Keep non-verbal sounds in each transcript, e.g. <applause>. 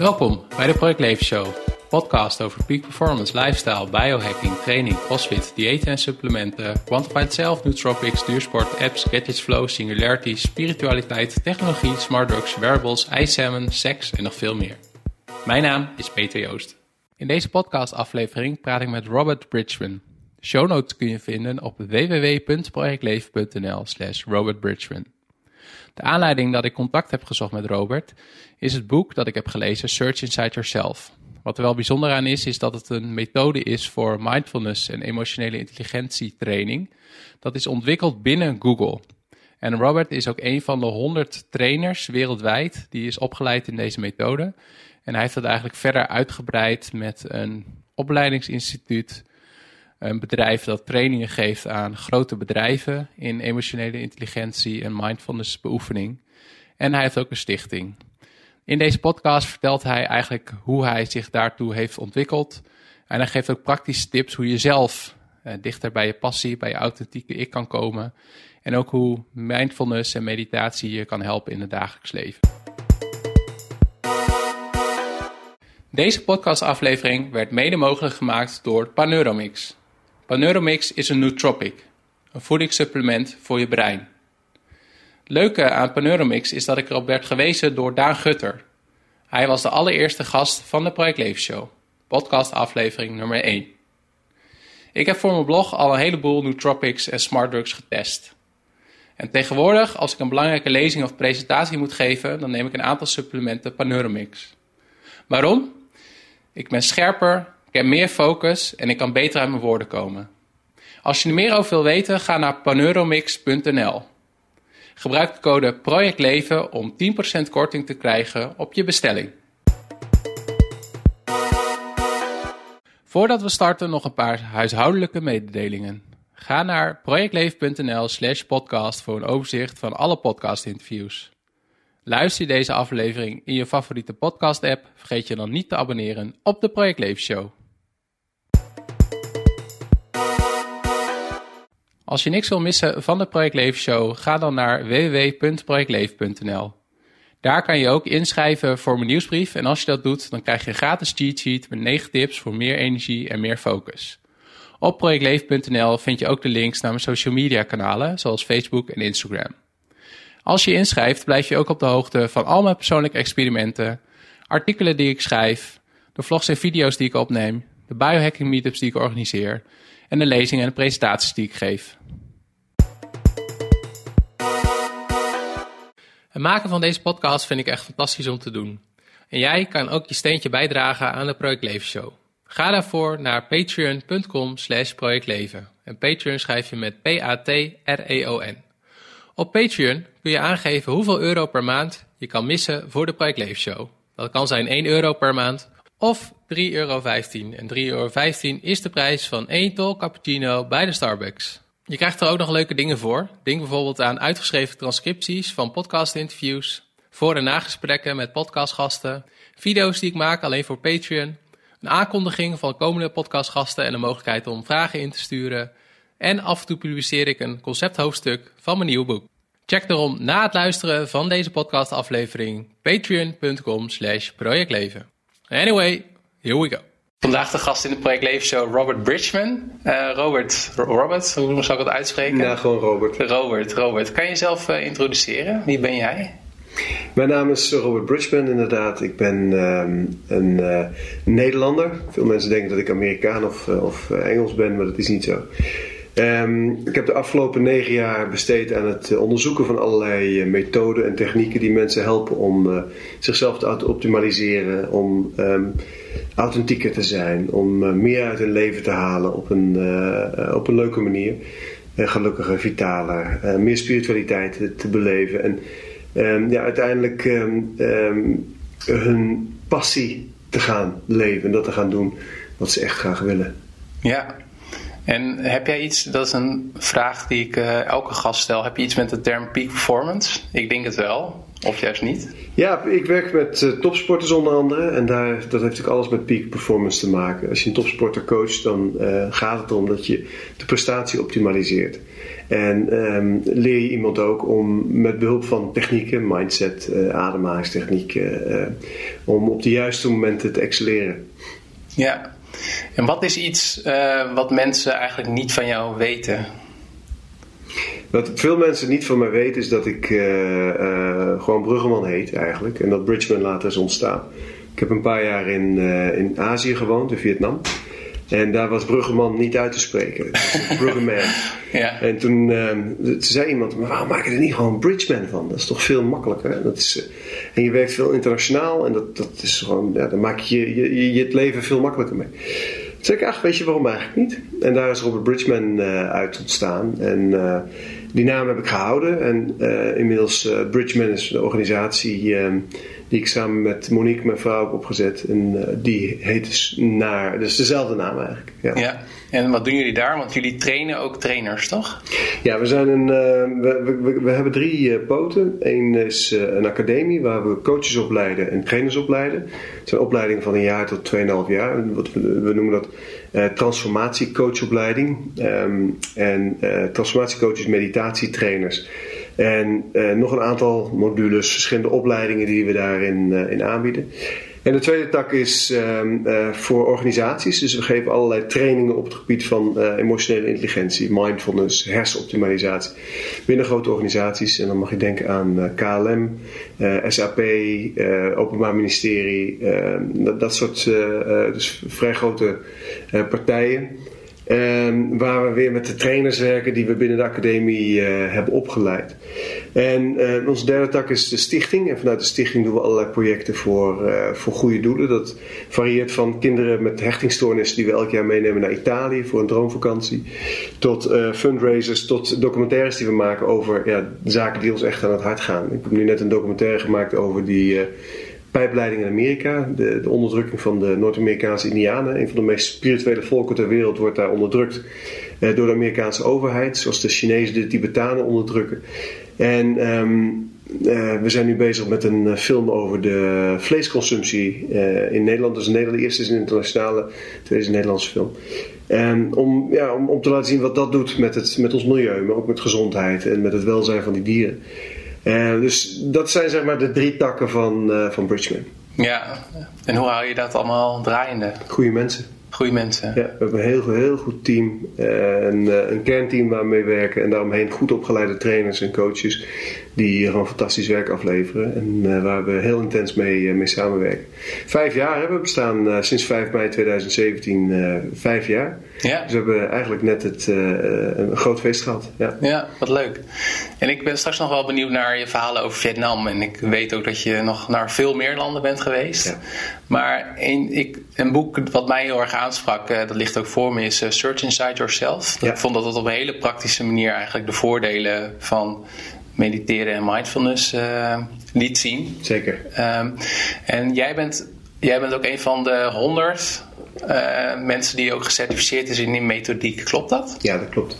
Welkom bij de Project Leven Show, podcast over peak performance, lifestyle, biohacking, training, crossfit, diëten en supplementen, quantified self, nootropics, duursport, apps, gadgets, flow, singularity, spiritualiteit, technologie, smart drugs, wearables, ijssalmon, seks en nog veel meer. Mijn naam is Peter Joost. In deze podcastaflevering praat ik met Robert Bridgman. Show notes kun je vinden op www.projectleven.nl slash Robert Bridgman. De aanleiding dat ik contact heb gezocht met Robert is het boek dat ik heb gelezen, Search Inside Yourself. Wat er wel bijzonder aan is, is dat het een methode is voor mindfulness en emotionele intelligentie training. Dat is ontwikkeld binnen Google. En Robert is ook een van de 100 trainers wereldwijd die is opgeleid in deze methode. En hij heeft dat eigenlijk verder uitgebreid met een opleidingsinstituut, een bedrijf dat trainingen geeft aan grote bedrijven in emotionele intelligentie en mindfulness beoefening. En hij heeft ook een stichting. In deze podcast vertelt hij eigenlijk hoe hij zich daartoe heeft ontwikkeld. En hij geeft ook praktische tips hoe je zelf eh, dichter bij je passie, bij je authentieke ik kan komen. En ook hoe mindfulness en meditatie je kan helpen in het dagelijks leven. Deze podcastaflevering werd mede mogelijk gemaakt door Paneuromix. Paneuromix is een nootropic, een voedingssupplement voor je brein. Leuke aan Paneuromix is dat ik erop werd gewezen door Daan Gutter. Hij was de allereerste gast van de Project Leven Show, podcastaflevering nummer 1. Ik heb voor mijn blog al een heleboel nootropics en smart drugs getest. En tegenwoordig, als ik een belangrijke lezing of presentatie moet geven, dan neem ik een aantal supplementen Paneuromix. Waarom? Ik ben scherper, ik heb meer focus en ik kan beter uit mijn woorden komen. Als je er meer over wil weten, ga naar paneuromix.nl. Gebruik de code PROJECTLEVEN om 10% korting te krijgen op je bestelling. Voordat we starten nog een paar huishoudelijke mededelingen. Ga naar projectleven.nl slash podcast voor een overzicht van alle podcastinterviews. Luister je deze aflevering in je favoriete podcast-app, vergeet je dan niet te abonneren op de Project Leven Show. Als je niks wil missen van de Project Leven Show, ga dan naar www.projectleven.nl. Daar kan je ook inschrijven voor mijn nieuwsbrief en als je dat doet, dan krijg je een gratis cheat sheet met 9 tips voor meer energie en meer focus. Op projectleven.nl vind je ook de links naar mijn social media kanalen, zoals Facebook en Instagram. Als je inschrijft, blijf je ook op de hoogte van al mijn persoonlijke experimenten, artikelen die ik schrijf, de vlogs en video's die ik opneem, de biohacking meetups die ik organiseer en de lezingen en presentaties die ik geef. Het maken van deze podcast vind ik echt fantastisch om te doen. En jij kan ook je steentje bijdragen aan de Project Leven Show. Ga daarvoor naar patreon.com slash projectleven. En Patreon schrijf je met P-A-T-R-E-O-N. Op Patreon kun je aangeven hoeveel euro per maand je kan missen voor de Project Leven Show. Dat kan zijn 1 euro per maand of 3,15 euro. En 3,15 euro is de prijs van 1 tol cappuccino bij de Starbucks. Je krijgt er ook nog leuke dingen voor. Denk bijvoorbeeld aan uitgeschreven transcripties van podcastinterviews, voor- en nagesprekken met podcastgasten, video's die ik maak alleen voor Patreon, een aankondiging van komende podcastgasten en de mogelijkheid om vragen in te sturen. En af en toe publiceer ik een concepthoofdstuk van mijn nieuwe boek. Check daarom na het luisteren van deze podcastaflevering patreon.com slash projectleven. Anyway, here we go. Vandaag de gast in de Project Leven Show, Robert Bridgman. Uh, Robert, Robert, hoe zou ik het uitspreken? Ja, gewoon Robert. Robert, Robert. Kan je jezelf uh, introduceren? Wie ben jij? Mijn naam is Robert Bridgman, inderdaad. Ik ben um, een uh, Nederlander. Veel mensen denken dat ik Amerikaan of, of Engels ben, maar dat is niet zo. Um, ik heb de afgelopen negen jaar besteed aan het onderzoeken van allerlei methoden en technieken die mensen helpen om uh, zichzelf te optimaliseren, om um, authentieker te zijn, om uh, meer uit hun leven te halen op een, uh, op een leuke manier. gelukkiger, vitaler, meer spiritualiteit te, beleven en um, ja, uiteindelijk hun passie te gaan leven en dat te gaan doen wat ze echt graag willen. Ja, en heb jij iets, dat is een vraag die ik elke gast stel, heb je iets met de term peak performance? Ik denk het wel, of juist niet? Ja, ik werk met uh, topsporters onder andere en daar, dat heeft natuurlijk alles met peak performance te maken. Als je een topsporter coacht, dan uh, gaat het erom dat je de prestatie optimaliseert. En ehm, leer je iemand ook om met behulp van technieken, mindset, uh, ademhalingstechnieken, om op de juiste momenten te excelleren. Ja, en wat is iets wat mensen eigenlijk niet van jou weten? Wat veel mensen niet van mij weten is dat ik gewoon Bruggeman heet eigenlijk. En dat Bridgman later is ontstaan. Ik heb een paar jaar in, in Azië gewoond, in Vietnam. En daar was Bruggeman niet uit te spreken. Bruggeman. <laughs> ja. En toen, uh, zei iemand, maar waarom maak je er niet gewoon Bridgeman van? Dat is toch veel makkelijker. Dat is, uh, en je werkt veel internationaal en dat, dat is gewoon, ja, dan maak je je, je het leven veel makkelijker mee. Toen zei ik, ach, weet je waarom eigenlijk niet? En daar is Robert Bridgman uh, uit ontstaan. En die naam heb ik gehouden. En inmiddels, Bridgeman is de organisatie ehm, die ik samen met Monique, mijn vrouw, heb opgezet. En uh, die heet dus naar, dus dezelfde naam eigenlijk. Ja. ja. en wat doen jullie daar? Want jullie trainen ook trainers, toch? Ja, we, zijn een, we, we, we, hebben drie poten. Eén is een academie waar we coaches opleiden en trainers opleiden. Het zijn opleidingen van een jaar tot 2,5 jaar. Wat we noemen dat transformatiecoachopleiding. Um, en transformatiecoaches, meditatietrainers. En uh, nog een aantal modules, verschillende opleidingen die we daarin in aanbieden. En de tweede tak is uh, voor organisaties. Dus we geven allerlei trainingen op het gebied van emotionele intelligentie, mindfulness, hersenoptimalisatie. Binnen grote organisaties. En dan mag je denken aan KLM, SAP, Openbaar Ministerie. Ehm, dat, dat, soort dus vrij grote partijen. Um, waar we weer met de trainers werken die we binnen de academie uh, hebben opgeleid. En uh, onze derde tak is de stichting. En vanuit de stichting doen we allerlei projecten voor, uh, voor goede doelen. Dat varieert van kinderen met hechtingstoornissen die we elk jaar meenemen naar Italië voor een droomvakantie. Tot fundraisers, tot documentaires die we maken over ja, zaken die ons echt aan het hart gaan. Ik heb nu net een documentaire gemaakt over die pijpleiding in Amerika. De, de onderdrukking van de Noord-Amerikaanse Indianen. Een van de meest spirituele volken ter wereld wordt daar onderdrukt eh, door de Amerikaanse overheid. Zoals de Chinezen de Tibetanen onderdrukken. En um, uh, we zijn nu bezig met een uh, film over de vleesconsumptie uh, in Nederland. Dus Nederland, de eerste is een internationale, de tweede is een Nederlandse film. En om, ja, om, om te laten zien wat dat doet met, het, met ons milieu, maar ook met gezondheid en met het welzijn van die dieren. Uh, dus dat zijn zeg maar de drie takken van, uh, van Bridgman. Ja, en hoe hou je dat allemaal draaiende? Goede mensen. Goede mensen. Ja, we hebben een heel, heel goed team. Uh, een, een kernteam waarmee we werken. En daaromheen goed opgeleide trainers en coaches. Die gewoon fantastisch werk afleveren. En waar we heel intens mee, mee samenwerken. Vijf jaar hebben we bestaan sinds 5 mei 2017. vijf jaar. Ja. Dus we hebben eigenlijk net het, een groot feest gehad. Ja. ja, wat leuk. En ik ben straks nog wel benieuwd naar je verhalen over Vietnam. En ik weet ook dat je nog naar veel meer landen bent geweest. Ja. Maar een, ik, een boek wat mij heel erg aansprak, dat ligt ook voor me, is Search Inside Yourself. Ja. Ik vond dat dat op een hele praktische manier eigenlijk de voordelen van mediteren en mindfulness liet zien. Zeker. Um, en jij bent, jij bent ook een van de honderd uh, mensen die ook gecertificeerd is in die methodiek. Klopt dat? Ja, dat klopt.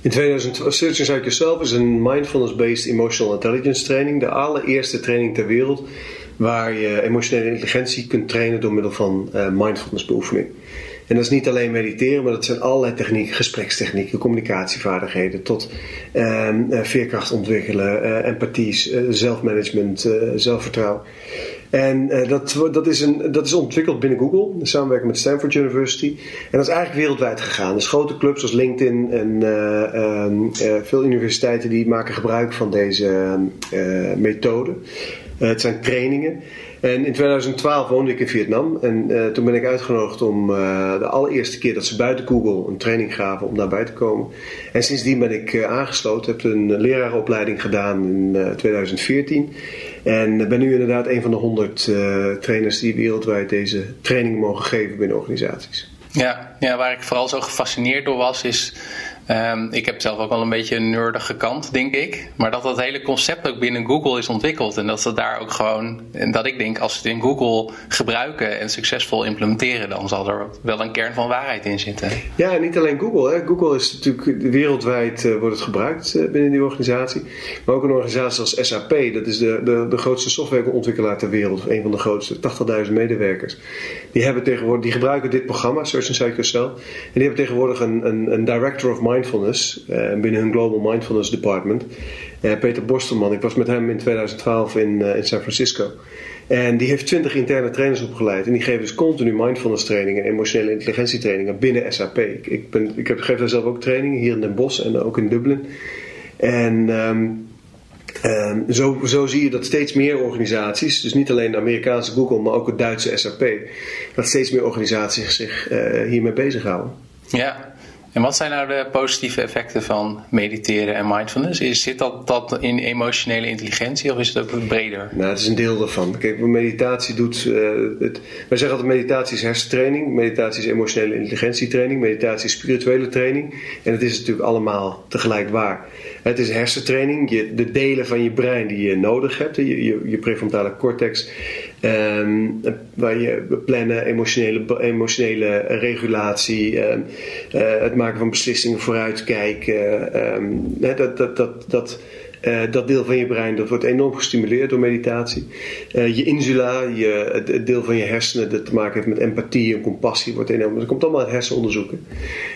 In 2000, Search Inside Yourself is een mindfulness-based emotional intelligence training. De allereerste training ter wereld waar je emotionele intelligentie kunt trainen door middel van uh, mindfulness beoefening. En dat is niet alleen mediteren, maar dat zijn allerlei technieken, gesprekstechnieken, communicatievaardigheden, tot uh, veerkracht ontwikkelen, uh, empathie, zelfmanagement, zelfvertrouwen. En dat, dat, is een, dat is ontwikkeld binnen Google, in samenwerking met Stanford University. En dat is eigenlijk wereldwijd gegaan. Dus grote clubs als LinkedIn en uh, veel universiteiten die maken gebruik van deze methode. Het zijn trainingen. En in 2012 woonde ik in Vietnam. En uh, toen ben ik uitgenodigd om uh, de allereerste keer dat ze buiten Google een training gaven om daarbij te komen. En sindsdien ben ik aangesloten. Heb een leraaropleiding gedaan in 2014. En ben nu inderdaad een van de 100 trainers die wereldwijd deze training mogen geven binnen organisaties. Ja, ja, waar ik vooral zo gefascineerd door was, is Um, ik heb zelf ook wel een beetje een nerdige kant, denk ik. Maar dat dat hele concept ook binnen Google is ontwikkeld. En dat ze daar ook gewoon. En dat ik denk, als ze het in Google gebruiken en succesvol implementeren, dan zal er wel een kern van waarheid in zitten. Ja, niet alleen Google. Hè. Google is natuurlijk wereldwijd uh, wordt het gebruikt uh, binnen die organisatie. Maar ook een organisatie als SAP, dat is de, de, de grootste softwareontwikkelaar ter wereld, een van de grootste, 80.000 medewerkers. Die, hebben tegenwoordig, die gebruiken dit programma, Search and Site Yourself. En die hebben tegenwoordig een, een, een director of mindfulness binnen hun Global Mindfulness Department. Peter Borstelman, ik was met hem in 2012 in, in San Francisco. En die heeft 20 interne trainers opgeleid. En die geven dus continu mindfulness trainingen en emotionele intelligentie trainingen binnen SAP. Ik, ben, ik heb, geef daar zelf ook trainingen hier in Den Bosch en ook in Dublin. En um, um, zo, zo zie je dat steeds meer organisaties, dus niet alleen de Amerikaanse Google, maar ook het Duitse SAP, dat steeds meer organisaties zich uh, hiermee bezighouden. Ja, en wat zijn nou de positieve effecten van mediteren en mindfulness? Is, zit dat, dat in emotionele intelligentie of is het ook breder? Nou, het is een deel daarvan. Kijk, meditatie doet. Uh, het, wij zeggen altijd: meditatie is hersentraining, meditatie is emotionele intelligentietraining, meditatie is spirituele training. En het is natuurlijk allemaal tegelijk waar. Het is hersentraining, je, de delen van je brein die je nodig hebt, je, je prefrontale cortex. Um, waar je plannen, emotionele, emotionele regulatie, um, uh, het maken van beslissingen, vooruitkijken. Um, dat, dat, dat, dat, uh, dat deel van je brein dat wordt enorm gestimuleerd door meditatie. Uh, je insula, je, het, deel van je hersenen dat te maken heeft met empathie en compassie, wordt enorm. Dat komt allemaal uit hersenonderzoeken.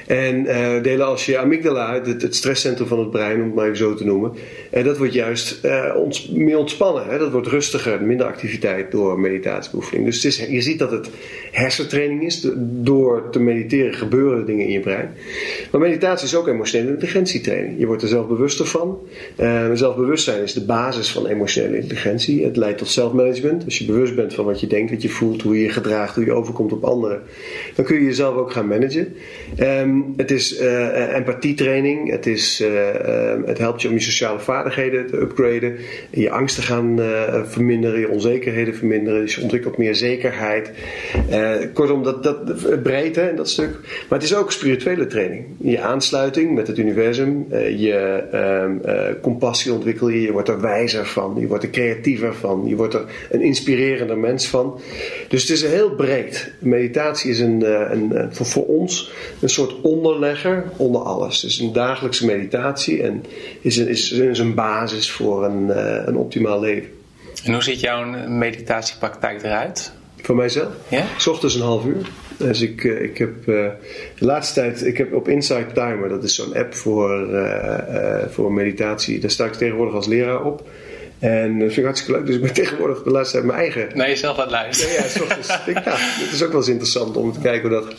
En uh, delen als je amygdala, het, stresscentrum van het brein, om het maar even zo te noemen, en dat wordt juist ons, meer ontspannen. Hè? Dat wordt rustiger, minder activiteit door meditatiebeoefening. Dus het is, je ziet dat het hersentraining is. Door te mediteren gebeuren dingen in je brein. Maar meditatie is ook emotionele intelligentietraining. Je wordt er zelf bewuster van. Zelfbewustzijn is de basis van emotionele intelligentie. Het leidt tot zelfmanagement. Als je bewust bent van wat je denkt, wat je voelt, hoe je je gedraagt, hoe je overkomt op anderen, dan kun je jezelf ook gaan managen. Um, het is uh, empathietraining. Het, is, uh, het helpt je om je sociale vaardigheden te upgraden. Je angsten gaan verminderen, je onzekerheden verminderen. Dus je ontwikkelt meer zekerheid. kortom, dat, dat, breedte en dat stuk. Maar het is ook spirituele training. Je aansluiting met het universum, je uh, compassie ontwikkel je, je wordt er wijzer van, je wordt er creatiever van, je wordt er een inspirerender mens van. Dus het is heel breed. Meditatie is een, een, voor, voor ons een soort onderlegger onder alles. Het is een dagelijkse meditatie en is een, is, is een basis voor een, een optimaal leven. En hoe ziet jouw meditatiepraktijk eruit? Van mijzelf? Ja? S ochtends een half uur. Dus ik, ik heb uh, de laatste tijd, ik heb op Insight Timer, dat is zo'n app voor, uh, voor meditatie, daar sta ik tegenwoordig als leraar op. En dat vind ik hartstikke leuk. Dus ik ben <laughs> tegenwoordig de laatste tijd mijn eigen. Nee, jezelf aan het luisteren. Ja, ja, ochtends, <laughs> het is ook wel eens interessant om te kijken hoe dat.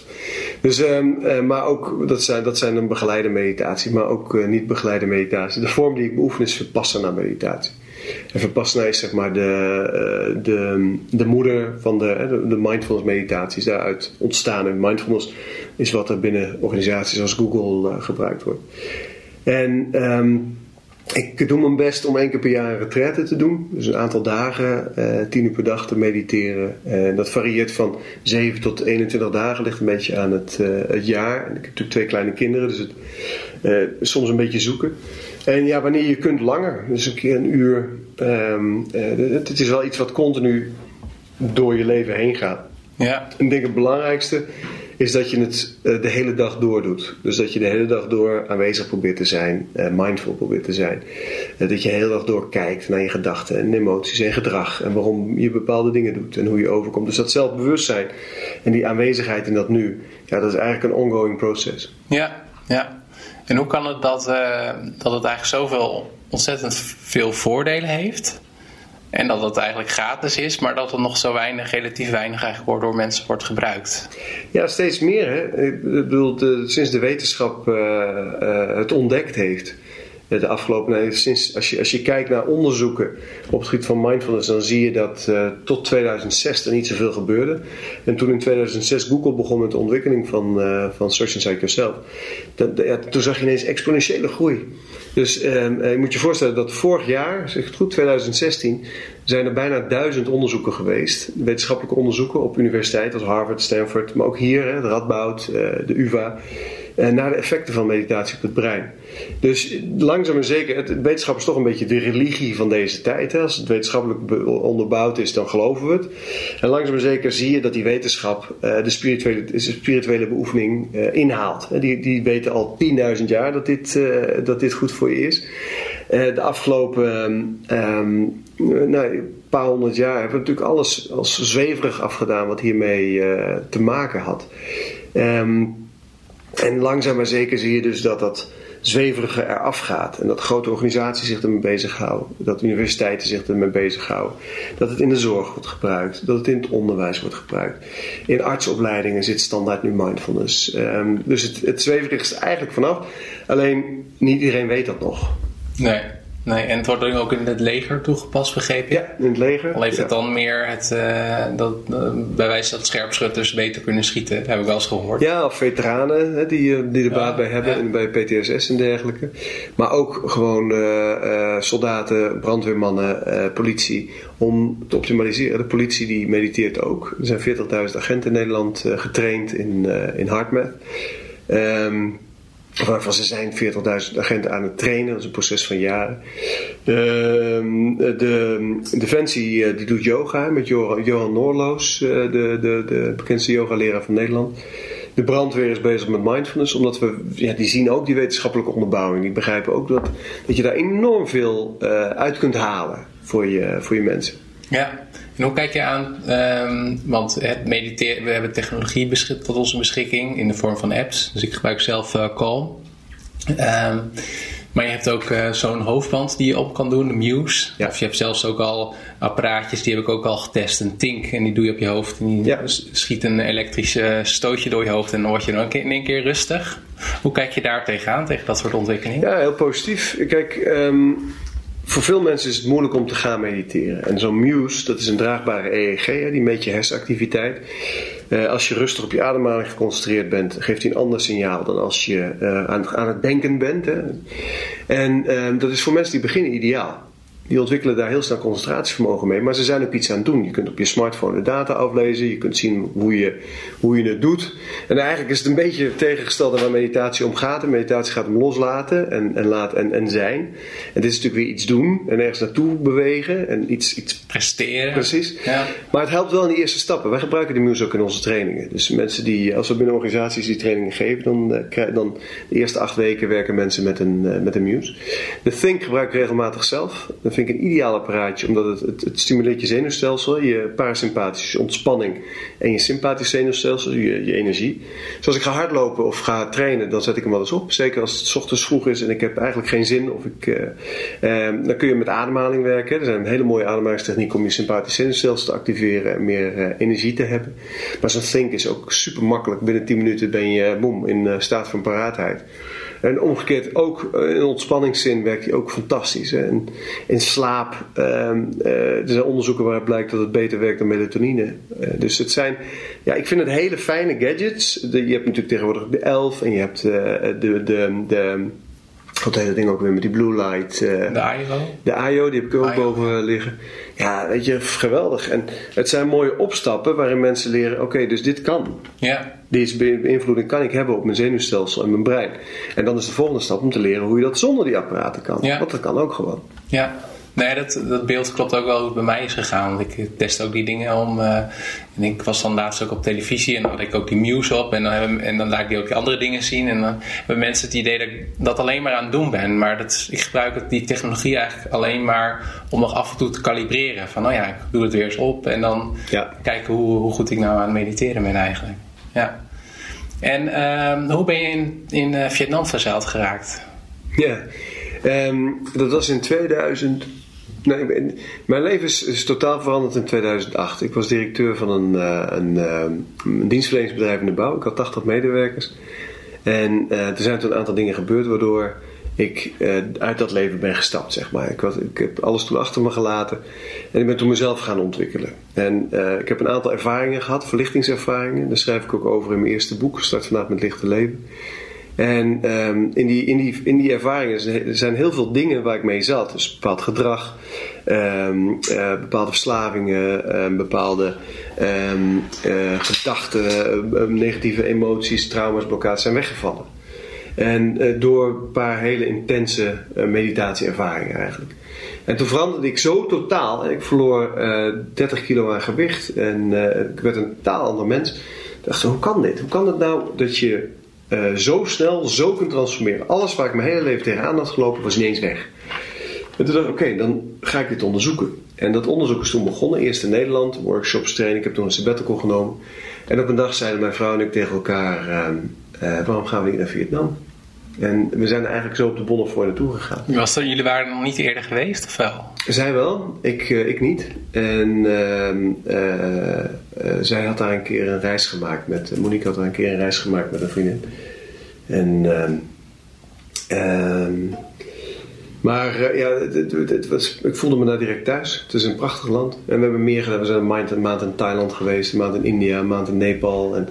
Dus, um, maar ook, dat zijn, dat zijn een begeleide meditatie, maar ook niet begeleide meditatie. De vorm die ik beoefen is verpassen meditatie. En Vipassana is zeg maar de, de, de moeder van de, de mindfulness meditaties daaruit ontstaan. En mindfulness is wat er binnen organisaties als Google uh, gebruikt wordt. En um, ik doe mijn best om één keer per jaar een retraite te doen. Dus een aantal dagen, uh, tien uur per dag te mediteren. En dat varieert van 7 tot 21 dagen, ligt een beetje aan het, het jaar. En ik heb natuurlijk twee kleine kinderen, dus het soms een beetje zoeken. En ja, wanneer je kunt langer, dus een keer een uur. Um, het, het is wel iets wat continu door je leven heen gaat. Ja. En ik denk het belangrijkste is dat je het uh, de hele dag door doet. Dus dat je de hele dag door aanwezig probeert te zijn, uh, mindful probeert te zijn. Dat je de hele dag door kijkt naar je gedachten en emoties en gedrag en waarom je bepaalde dingen doet en hoe je overkomt. Dus dat zelfbewustzijn en die aanwezigheid in dat nu, ja, dat is eigenlijk een ongoing proces. Ja, ja. En hoe kan het dat, dat het eigenlijk zoveel ontzettend veel voordelen heeft? En dat het eigenlijk gratis is, maar dat het nog zo weinig, relatief weinig eigenlijk door mensen wordt gebruikt. Ja, steeds meer. Hè? Ik bedoel, sinds de wetenschap uh, uh, het ontdekt heeft. De afgelopen, sinds, als, je, als je kijkt naar onderzoeken op het gebied van mindfulness, dan zie je dat uh, tot 2006 er niet zoveel gebeurde. En toen in 2006 Google begon met de ontwikkeling van, van Search Inside Yourself, dat, toen zag je ineens exponentiële groei. Dus uh, je moet je voorstellen dat vorig jaar, het goed, 2016, zijn er bijna duizend onderzoeken geweest. Wetenschappelijke onderzoeken op universiteiten als Harvard, Stanford, maar ook hier, hè, de Radboud, uh, de UvA. Uh, naar de effecten van meditatie op het brein. Dus langzaam en zeker, wetenschap is toch een beetje de religie van deze tijd. Hè. Als het wetenschappelijk onderbouwd is, dan geloven we het. En langzaam en zeker zie je dat die wetenschap uh, de, spirituele, de spirituele beoefening uh, inhaalt. Die, die weten al 10.000 jaar dat dit, dat dit goed voor je is. de afgelopen um, nou, paar honderd jaar hebben we natuurlijk alles als zweverig afgedaan wat hiermee te maken had. Um, En langzaam maar zeker zie je dus dat dat zweverige eraf gaat. En dat grote organisaties zich ermee bezighouden. Dat universiteiten zich ermee bezighouden. Dat het in de zorg wordt gebruikt. Dat het in het onderwijs wordt gebruikt. In artsopleidingen zit standaard nu mindfulness. Ehm, dus het, het zweverige is eigenlijk vanaf. Alleen niet iedereen weet dat nog. Nee. Nee, en het wordt ook in het leger toegepast, begrepen? Ja, in het leger. Al heeft ja. het dan meer het, uh, dat, uh, bij wijze dat scherpschutters beter kunnen schieten. Heb ik wel eens gehoord. Ja, of veteranen hè, die, eh, die er baat bij hebben, en bij PTSS en dergelijke. Maar ook gewoon uh, soldaten, brandweermannen, politie. Om te optimaliseren. De politie die mediteert ook. Er zijn 40.000 agenten in Nederland getraind in, in. Um, Waarvan ze zijn 40.000 agenten aan het trainen. Dat is een proces van jaren. De, de Defensie die doet yoga met Johan Noorloos, de, de, de bekendste yogaleraar van Nederland. De brandweer is bezig met mindfulness, omdat we, ja, die zien ook die wetenschappelijke onderbouwing. Die begrijpen ook dat, dat je daar enorm veel uh, uit kunt halen voor je, voor je mensen. Ja, en hoe kijk je aan, um, want het mediteren, we hebben technologie beschik, tot onze beschikking in de vorm van apps. Dus ik gebruik zelf uh, Calm. Um, maar je hebt ook uh, zo'n hoofdband die je op kan doen, de Muse. Ja. Of je hebt zelfs ook al apparaatjes, die heb ik ook al getest. Een Tink, en die doe je op je hoofd. En die ja. schiet een elektrisch stootje door je hoofd en dan word je dan in één keer rustig. Hoe kijk je daar tegenaan, tegen dat soort ontwikkelingen? Ja, heel positief. Kijk, um, voor veel mensen is het moeilijk om te gaan mediteren. En zo'n Muse, dat is een draagbare EEG, die meet je hersenactiviteit. Uh, als je rustig op je ademhaling geconcentreerd bent, geeft hij een ander signaal dan als je uh, aan, het denken bent. En uh, dat is voor mensen die beginnen ideaal. Die ontwikkelen daar heel snel concentratievermogen mee, maar ze zijn ook iets aan het doen. Je kunt op je smartphone de data aflezen, je kunt zien hoe je, hoe je het doet. En eigenlijk is het een beetje tegengesteld aan waar meditatie om gaat. En meditatie gaat om loslaten en, en, laat, en, en zijn. En dit is natuurlijk weer iets doen en ergens naartoe bewegen en iets, iets presteren. Precies. Ja. Maar het helpt wel in de eerste stappen. Wij gebruiken de Muse ook in onze trainingen. Dus mensen die, als we binnen organisaties die trainingen geven, dan, uh, dan de eerste acht weken werken mensen met een, uh, met een Muse. De Think gebruik ik regelmatig zelf. Vind ik een ideaal apparaatje, omdat het, het, het stimuleert je zenuwstelsel, je parasympathische ontspanning en je sympathisch zenuwstelsel, je, je energie. Dus als ik ga hardlopen of ga trainen, dan zet ik hem wel eens op. Zeker als het 's ochtends vroeg is en ik heb eigenlijk geen zin. Of ik, uh, uh, dan kun je met ademhaling werken. Er zijn een hele mooie ademhalingstechnieken om je sympathisch zenuwstelsel te activeren en meer uh, energie te hebben. Maar zo'n think is ook super makkelijk. Binnen 10 minuten ben je boem, in staat van paraatheid. En omgekeerd ook in ontspanningszin werkt hij ook fantastisch. Hè. En in slaap, uh, uh, er zijn onderzoeken waaruit blijkt dat het beter werkt dan melatonine. Uh, dus het zijn, ja, ik vind het hele fijne gadgets. De, je hebt natuurlijk tegenwoordig de 11 en je hebt de, de, de, de wat hele ding ook weer met die blue light. Uh, de IO? De IO, die heb ik ook IO. boven liggen. Ja, weet je, geweldig. En het zijn mooie opstappen waarin mensen leren: oké, okay, dus dit kan. Ja. Deze beïnvloeding kan ik hebben op mijn zenuwstelsel en mijn brein. En dan is de volgende stap om te leren hoe je dat zonder die apparaten kan. Ja. Want dat kan ook gewoon. Ja. Nee, dat, dat beeld klopt ook wel hoe het bij mij is gegaan. Want ik test ook die dingen om. Uh, en ik was dan laatst ook op televisie en dan had ik ook die Muse op. En dan, hebben, en dan laat ik die ook die andere dingen zien. En dan hebben mensen het idee dat ik dat alleen maar aan het doen ben. Maar dat, ik gebruik die technologie eigenlijk alleen maar om nog af en toe te kalibreren. Van, oh ja, ik doe het weer eens op. En dan ja. kijken hoe, hoe goed ik nou aan het mediteren ben eigenlijk. Ja. En uh, hoe ben je in, in uh, Vietnam verzeild geraakt? Ja, um, dat was in 2000. Mijn leven is, totaal veranderd in 2008. Ik was directeur van een, een, uh, een dienstverleningsbedrijf in de bouw. Ik had 80 medewerkers. En uh, er zijn toen een aantal dingen gebeurd waardoor ik uit dat leven ben gestapt, zeg maar. Ik, ik heb alles toen achter me gelaten. En ik ben toen mezelf gaan ontwikkelen. En ik heb een aantal ervaringen gehad, verlichtingservaringen. Daar schrijf ik ook over in mijn eerste boek, Start vandaag met lichte leven. En um, in, die, in, die, in die ervaringen zijn heel veel dingen waar ik mee zat. Dus bepaald gedrag, um, uh, bepaalde verslavingen, um, bepaalde uh, gedachten, negatieve emoties, trauma's, blokkades zijn weggevallen. En door een paar hele intense meditatieervaringen eigenlijk. En toen veranderde ik zo totaal. Ik verloor 30 kilo aan gewicht. En ik werd een totaal ander mens. Ik dacht, hoe kan dit? Hoe kan het nou dat je uh, zo snel, zo kunt transformeren. Alles waar ik mijn hele leven tegenaan had gelopen, was ineens weg. En toen dacht ik, oké, dan ga ik dit onderzoeken. En dat onderzoek is toen begonnen, eerst in Nederland, workshops, training. Ik heb toen een sabbatical genomen. En op een dag zeiden mijn vrouw en ik tegen elkaar, uh, waarom gaan we niet naar Vietnam? En we zijn eigenlijk zo op de Bonnefoy naartoe gegaan. Was dat, jullie waren nog niet eerder geweest of wel? Zij wel, ik, ik niet. En ehm, zij had daar een keer een reis gemaakt met, Monique had daar een keer een reis gemaakt met een vriendin. En ehm, ehm, maar uh, ja, het, het, was, ik voelde me daar direct thuis. Het is een prachtig land. En we hebben meer gedaan. We zijn een maand, een maand in Thailand geweest, een maand in India, een maand in Nepal. En,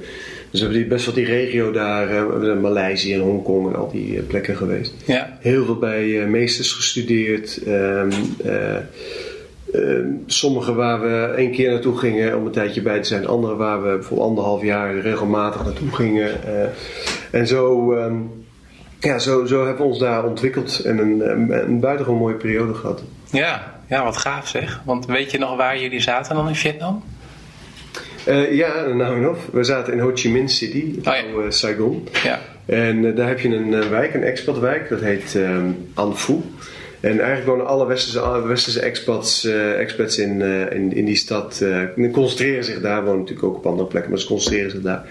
dus we hebben best wel die regio daar. Uh, Maleisië en Hongkong en al die uh, plekken geweest. Ja. Heel veel bij meesters gestudeerd. Um, sommige waar we één keer naartoe gingen om een tijdje bij te zijn. Andere waar we voor anderhalf jaar regelmatig naartoe gingen. en zo... Um, ja, zo, zo hebben we ons daar ontwikkeld en een, een buitengewoon mooie periode gehad. Ja, ja, wat gaaf zeg. Want weet je nog waar jullie zaten dan in Vietnam? Uh, ja, nou en of. We zaten in Ho Chi Minh City, oh, ja. uh, Saigon. Ja. En uh, daar heb je een wijk, een expatwijk, dat heet um, An Phu. En eigenlijk wonen alle westerse, westerse expats, expats in, in, in die stad. concentreren zich daar, wonen natuurlijk ook op andere plekken, maar ze concentreren zich daar.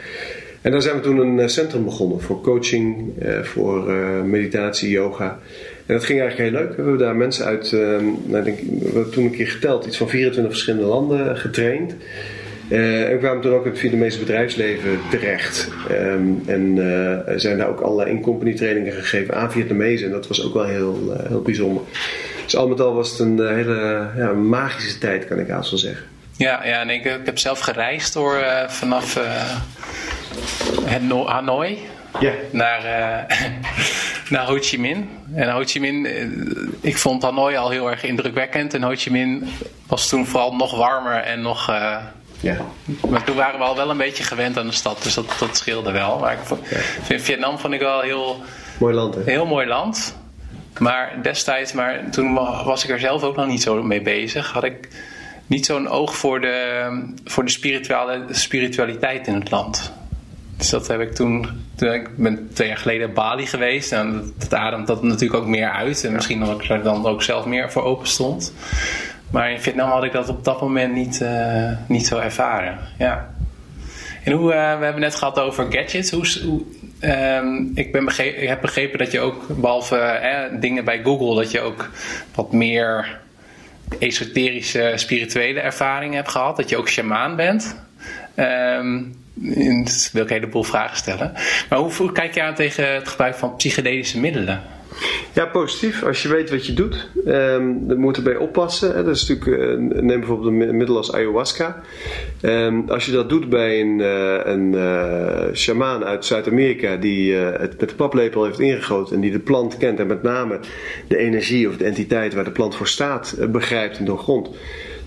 En daar zijn we toen een eh, centrum begonnen voor coaching, eh, voor eh, meditatie, yoga. En dat ging eigenlijk heel leuk. We hebben daar mensen uit, nou, denk, we hebben toen een keer geteld, iets van 24 verschillende landen getraind. en we kwamen toen ook in het Vietnamese bedrijfsleven terecht. Ehm, en zijn daar ook allerlei in-company trainingen gegeven aan Vietnamezen. En dat was ook wel heel, heel bijzonder. Dus al met al was het een hele ja, magische tijd, kan ik haast wel zeggen. Ja, ja en ik, ik heb zelf gereisd door vanaf Hanoi ja. naar, uh, <laughs> naar Ho Chi Minh. En Ho Chi Minh, eh, ik vond Hanoi al heel erg indrukwekkend. En Ho Chi Minh was toen vooral nog warmer en nog. Uh, ja. Maar toen waren we al wel een beetje gewend aan de stad, dus dat, dat scheelde wel. Maar ik vond, ja. Vietnam vond ik wel heel. Mooi land, hè? Heel mooi land. Maar destijds, maar toen was ik er zelf ook nog niet zo mee bezig. Had ik niet zo'n oog voor de, voor de spiritualiteit in het land. Dus dat heb ik toen, toen ik ben twee jaar geleden Bali geweest. En dat, ademt dat natuurlijk ook meer uit. En misschien dat ik er dan ook zelf meer voor open stond. Maar in Vietnam had ik dat op dat moment niet, uh, niet zo ervaren. Ja. En hoe, uh, we hebben net gehad over gadgets. Hoe, hoe um, ik, ben heb begrepen dat je ook, behalve eh, dingen bij Google, dat je ook wat meer esoterische, spirituele ervaringen hebt gehad. Dat je ook shamaan bent. Um, dus wil ik een heleboel vragen stellen. Maar hoe kijk je aan tegen het gebruik van psychedelische middelen? Ja, positief. Als je weet wat je doet, um, dan moet je erbij oppassen. Dat is natuurlijk, uh, neem bijvoorbeeld een middel als ayahuasca. Um, als je dat doet bij een, uh, een uh, shamaan uit Zuid-Amerika die het met de paplepel heeft ingegoten en die de plant kent en met name de energie of de entiteit waar de plant voor staat begrijpt en doorgrond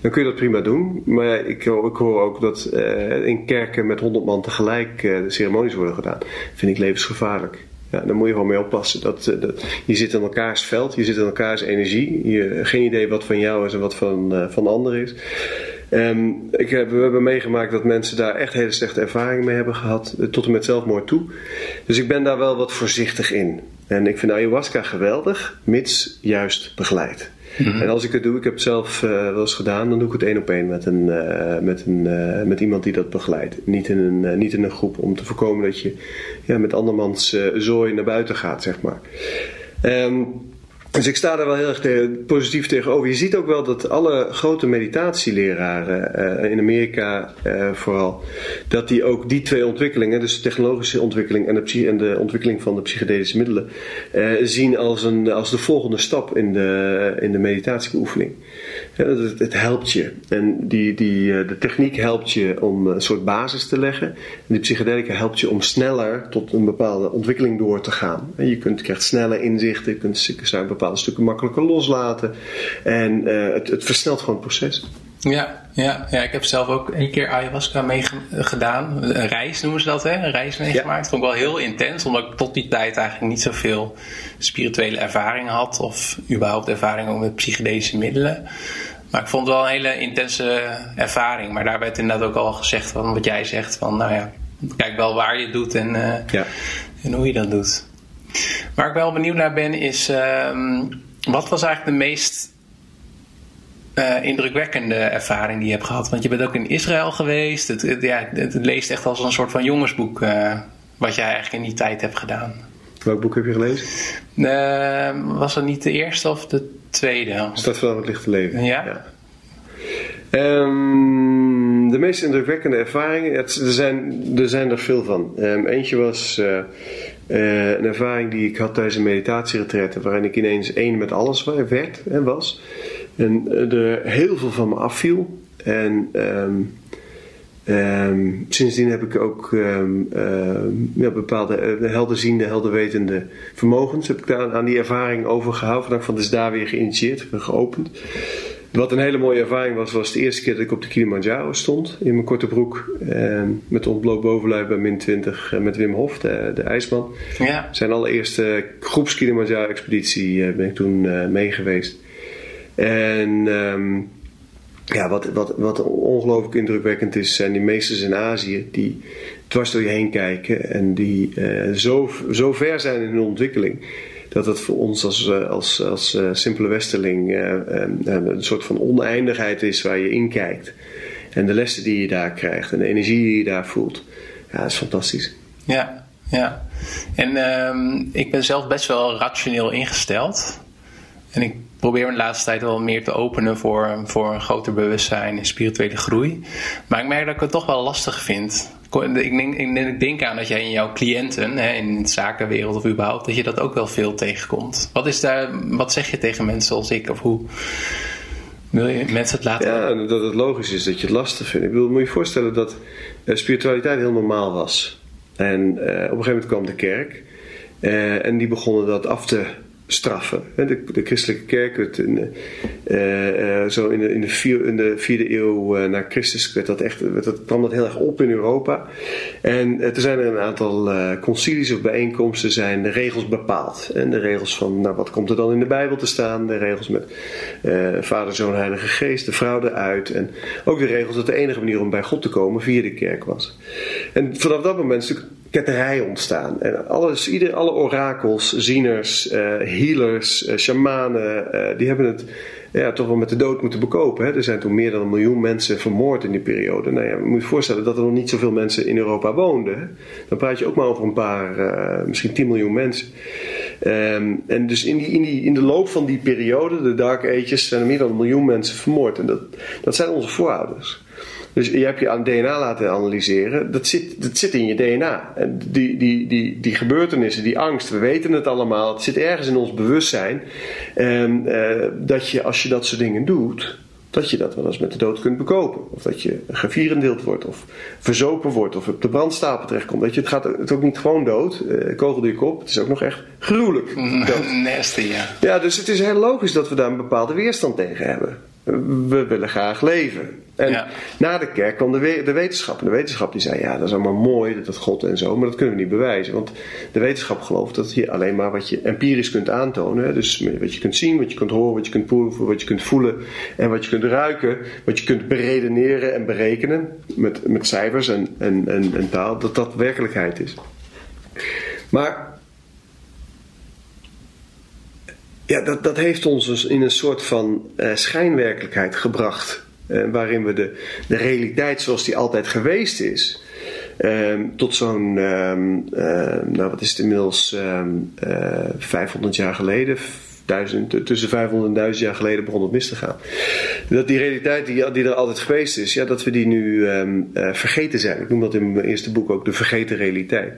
dan kun je dat prima doen. Maar ik, hoor ook dat uh, in kerken met honderd man tegelijk uh, de ceremonies worden gedaan. vind ik levensgevaarlijk. Ja, daar moet je gewoon mee oppassen. Dat, uh, dat, je zit in elkaars veld, je zit in elkaars energie. Je, geen idee wat van jou is en wat van, van anderen is. Um, ik we hebben meegemaakt dat mensen daar echt hele slechte ervaringen mee hebben gehad. Tot en met zelfmoord toe. Dus ik ben daar wel wat voorzichtig in. En ik vind ayahuasca geweldig, mits juist begeleid. Mhm. En als ik het doe, ik heb het zelf uh, wel eens gedaan, dan doe ik het één op één met, een, uh, met, een, uh, met iemand die dat begeleidt. Niet in een, niet in een groep, om te voorkomen dat je ja, met andermans zooi naar buiten gaat, zeg maar. Um, dus ik sta daar wel heel erg positief tegenover. Je ziet ook wel dat alle grote meditatieleraren uh, in Amerika uh, vooral, dat die ook die twee ontwikkelingen, dus de technologische ontwikkeling en de, en de ontwikkeling van de psychedelische middelen, uh, zien als, een, als de volgende stap in de, in de meditatiebeoefening. Het, het, helpt je. En die, die, de techniek helpt je om een soort basis te leggen. En die psychedelica helpt je om sneller tot een bepaalde ontwikkeling door te gaan. En je kunt, krijgt snelle inzichten, je kunt zijn bepaalde stukken makkelijker loslaten. En uh, het, het versnelt gewoon het proces. Ja, ja, ja, ik heb zelf ook een keer ayahuasca mee gedaan. Een reis noemen ze dat, hè? Een reis meegemaakt. Ja. Vond ik wel heel intens, omdat ik tot die tijd eigenlijk niet zoveel spirituele ervaring had. Of überhaupt ervaring met psychedelische middelen. Maar ik vond het wel een hele intense ervaring. Maar daar werd inderdaad ook al gezegd van wat jij zegt. Van nou ja, kijk wel waar je het doet en, uh, ja. en hoe je dat doet. Waar ik wel benieuwd naar ben is, uh, wat was eigenlijk de meest uh, indrukwekkende ervaring die je hebt gehad? Want je bent ook in Israël geweest. Het, het ja, het, leest echt als een soort van jongensboek, uh, wat jij eigenlijk in die tijd hebt gedaan. Welk boek heb je gelezen? Uh, was het niet de eerste of de tweede? Stad van het lichte leven. Ja. ja. Um, de meest indrukwekkende ervaringen, het, er, zijn, er zijn er veel van. Um, eentje was uh, uh, een ervaring die ik had tijdens een meditatieretraite, waarin ik ineens één met alles werd en was. En er heel veel van me afviel. En um, Um, sindsdien heb ik ook um, ja, bepaalde uh, helderziende, helderwetende vermogens. Heb ik daar aan die ervaring overgehouden. Vandaag van is daar weer geïnitieerd, geopend. Wat een hele mooie ervaring was, was de eerste keer dat ik op de Kilimanjaro stond. In mijn korte broek. met ontbloot bovenlijf bij min 20 met Wim Hof, de, de ijsman. Ja. Zijn allereerste groeps Kilimanjaro-expeditie ben ik toen uh, mee geweest. En ja, wat, wat, wat ongelooflijk indrukwekkend is, zijn die meesters in Azië die dwars door je heen kijken en die uh, zo, zo ver zijn in hun ontwikkeling. Dat het voor ons als, uh, als, als uh, simpele westerling een soort van oneindigheid is waar je in kijkt. En de lessen die je daar krijgt en de energie die je daar voelt. Ja, is fantastisch. Ja, ja. En ehm, ik ben zelf best wel rationeel ingesteld. En ik probeer me de laatste tijd wel meer te openen voor, voor een groter bewustzijn en spirituele groei. Maar ik merk dat ik het toch wel lastig vind. Ik denk, ik denk aan dat jij in jouw cliënten, hè, in de zakenwereld of überhaupt, dat je dat ook wel veel tegenkomt. Wat, is daar, wat zeg je tegen mensen als ik? Of hoe wil je mensen het laten? Ja, dat het logisch is dat je het lastig vindt. Ik bedoel, moet je je voorstellen dat uh, spiritualiteit heel normaal was. En uh, op een gegeven moment kwam de kerk. Uh, en die begonnen dat af te straffen. De, de christelijke kerk, in, uh, uh, zo in de, in, de in de vierde eeuw uh, na Christus werd dat echt, werd dat, kwam dat heel erg op in Europa. En er zijn er een aantal concilies of bijeenkomsten, zijn de regels bepaald. En de regels van, nou wat komt er dan in de Bijbel te staan? De regels met Vader, Zoon, Heilige Geest, de vrouw eruit. En ook de regels dat de enige manier om bij God te komen via de kerk was. En vanaf dat moment is natuurlijk ketterij ontstaan. En alles, ieder, alle orakels, zieners, uh, healers, uh, shamanen, uh, die hebben het ja, toch wel met de dood moeten bekopen. Hè? Er zijn toen meer dan een miljoen mensen vermoord in die periode. Nou ja, je moet je voorstellen dat er nog niet zoveel mensen in Europa woonden. Dan praat je ook maar over een paar, misschien 10 miljoen mensen. Um, en dus in, die, in, die, in de loop van die periode, de Dark Ages, zijn er meer dan een miljoen mensen vermoord. En dat, dat zijn onze voorouders. Dus je hebt je aan DNA laten analyseren. Dat zit, dat zit in je DNA. Die, die, die, die gebeurtenissen, die angst, we weten het allemaal. Het zit ergens in ons bewustzijn. En, uh, dat je als je dat soort dingen doet, dat je dat wel eens met de dood kunt bekopen. Of dat je gevierendeeld wordt, of verzopen wordt, of op de brandstapel terechtkomt. Dat je, het gaat het ook niet gewoon dood, uh, kogel door je kop. Het is ook nog echt gruwelijk. <laughs> Nasty, ja. Ja, dus het is heel logisch dat we daar een bepaalde weerstand tegen hebben we willen graag leven. En na de kerk kwam de, de, wetenschap. En de wetenschap die zei: Ja, dat is allemaal mooi, dat, dat God en zo, maar dat kunnen we niet bewijzen. Want de wetenschap gelooft dat je alleen maar wat je empirisch kunt aantonen. Dus wat je kunt zien, wat je kunt horen, wat je kunt proeven, wat je kunt voelen en wat je kunt ruiken. Wat je kunt beredeneren en berekenen met, met cijfers en, en, en, en taal, dat dat werkelijkheid is. Maar ja, dat, dat heeft ons dus in een soort van uh, schijnwerkelijkheid gebracht. Uh, waarin we de, de realiteit zoals die altijd geweest is. Uh, tot zo'n, ehm, nou wat is het inmiddels, 500 ehm, jaar geleden, duizend, tussen 500 en 1000 jaar geleden begon het mis te gaan. Dat die realiteit die, die er altijd geweest is, ja, dat we die nu um, uh, vergeten zijn. Ik noem dat in mijn eerste boek ook de vergeten realiteit.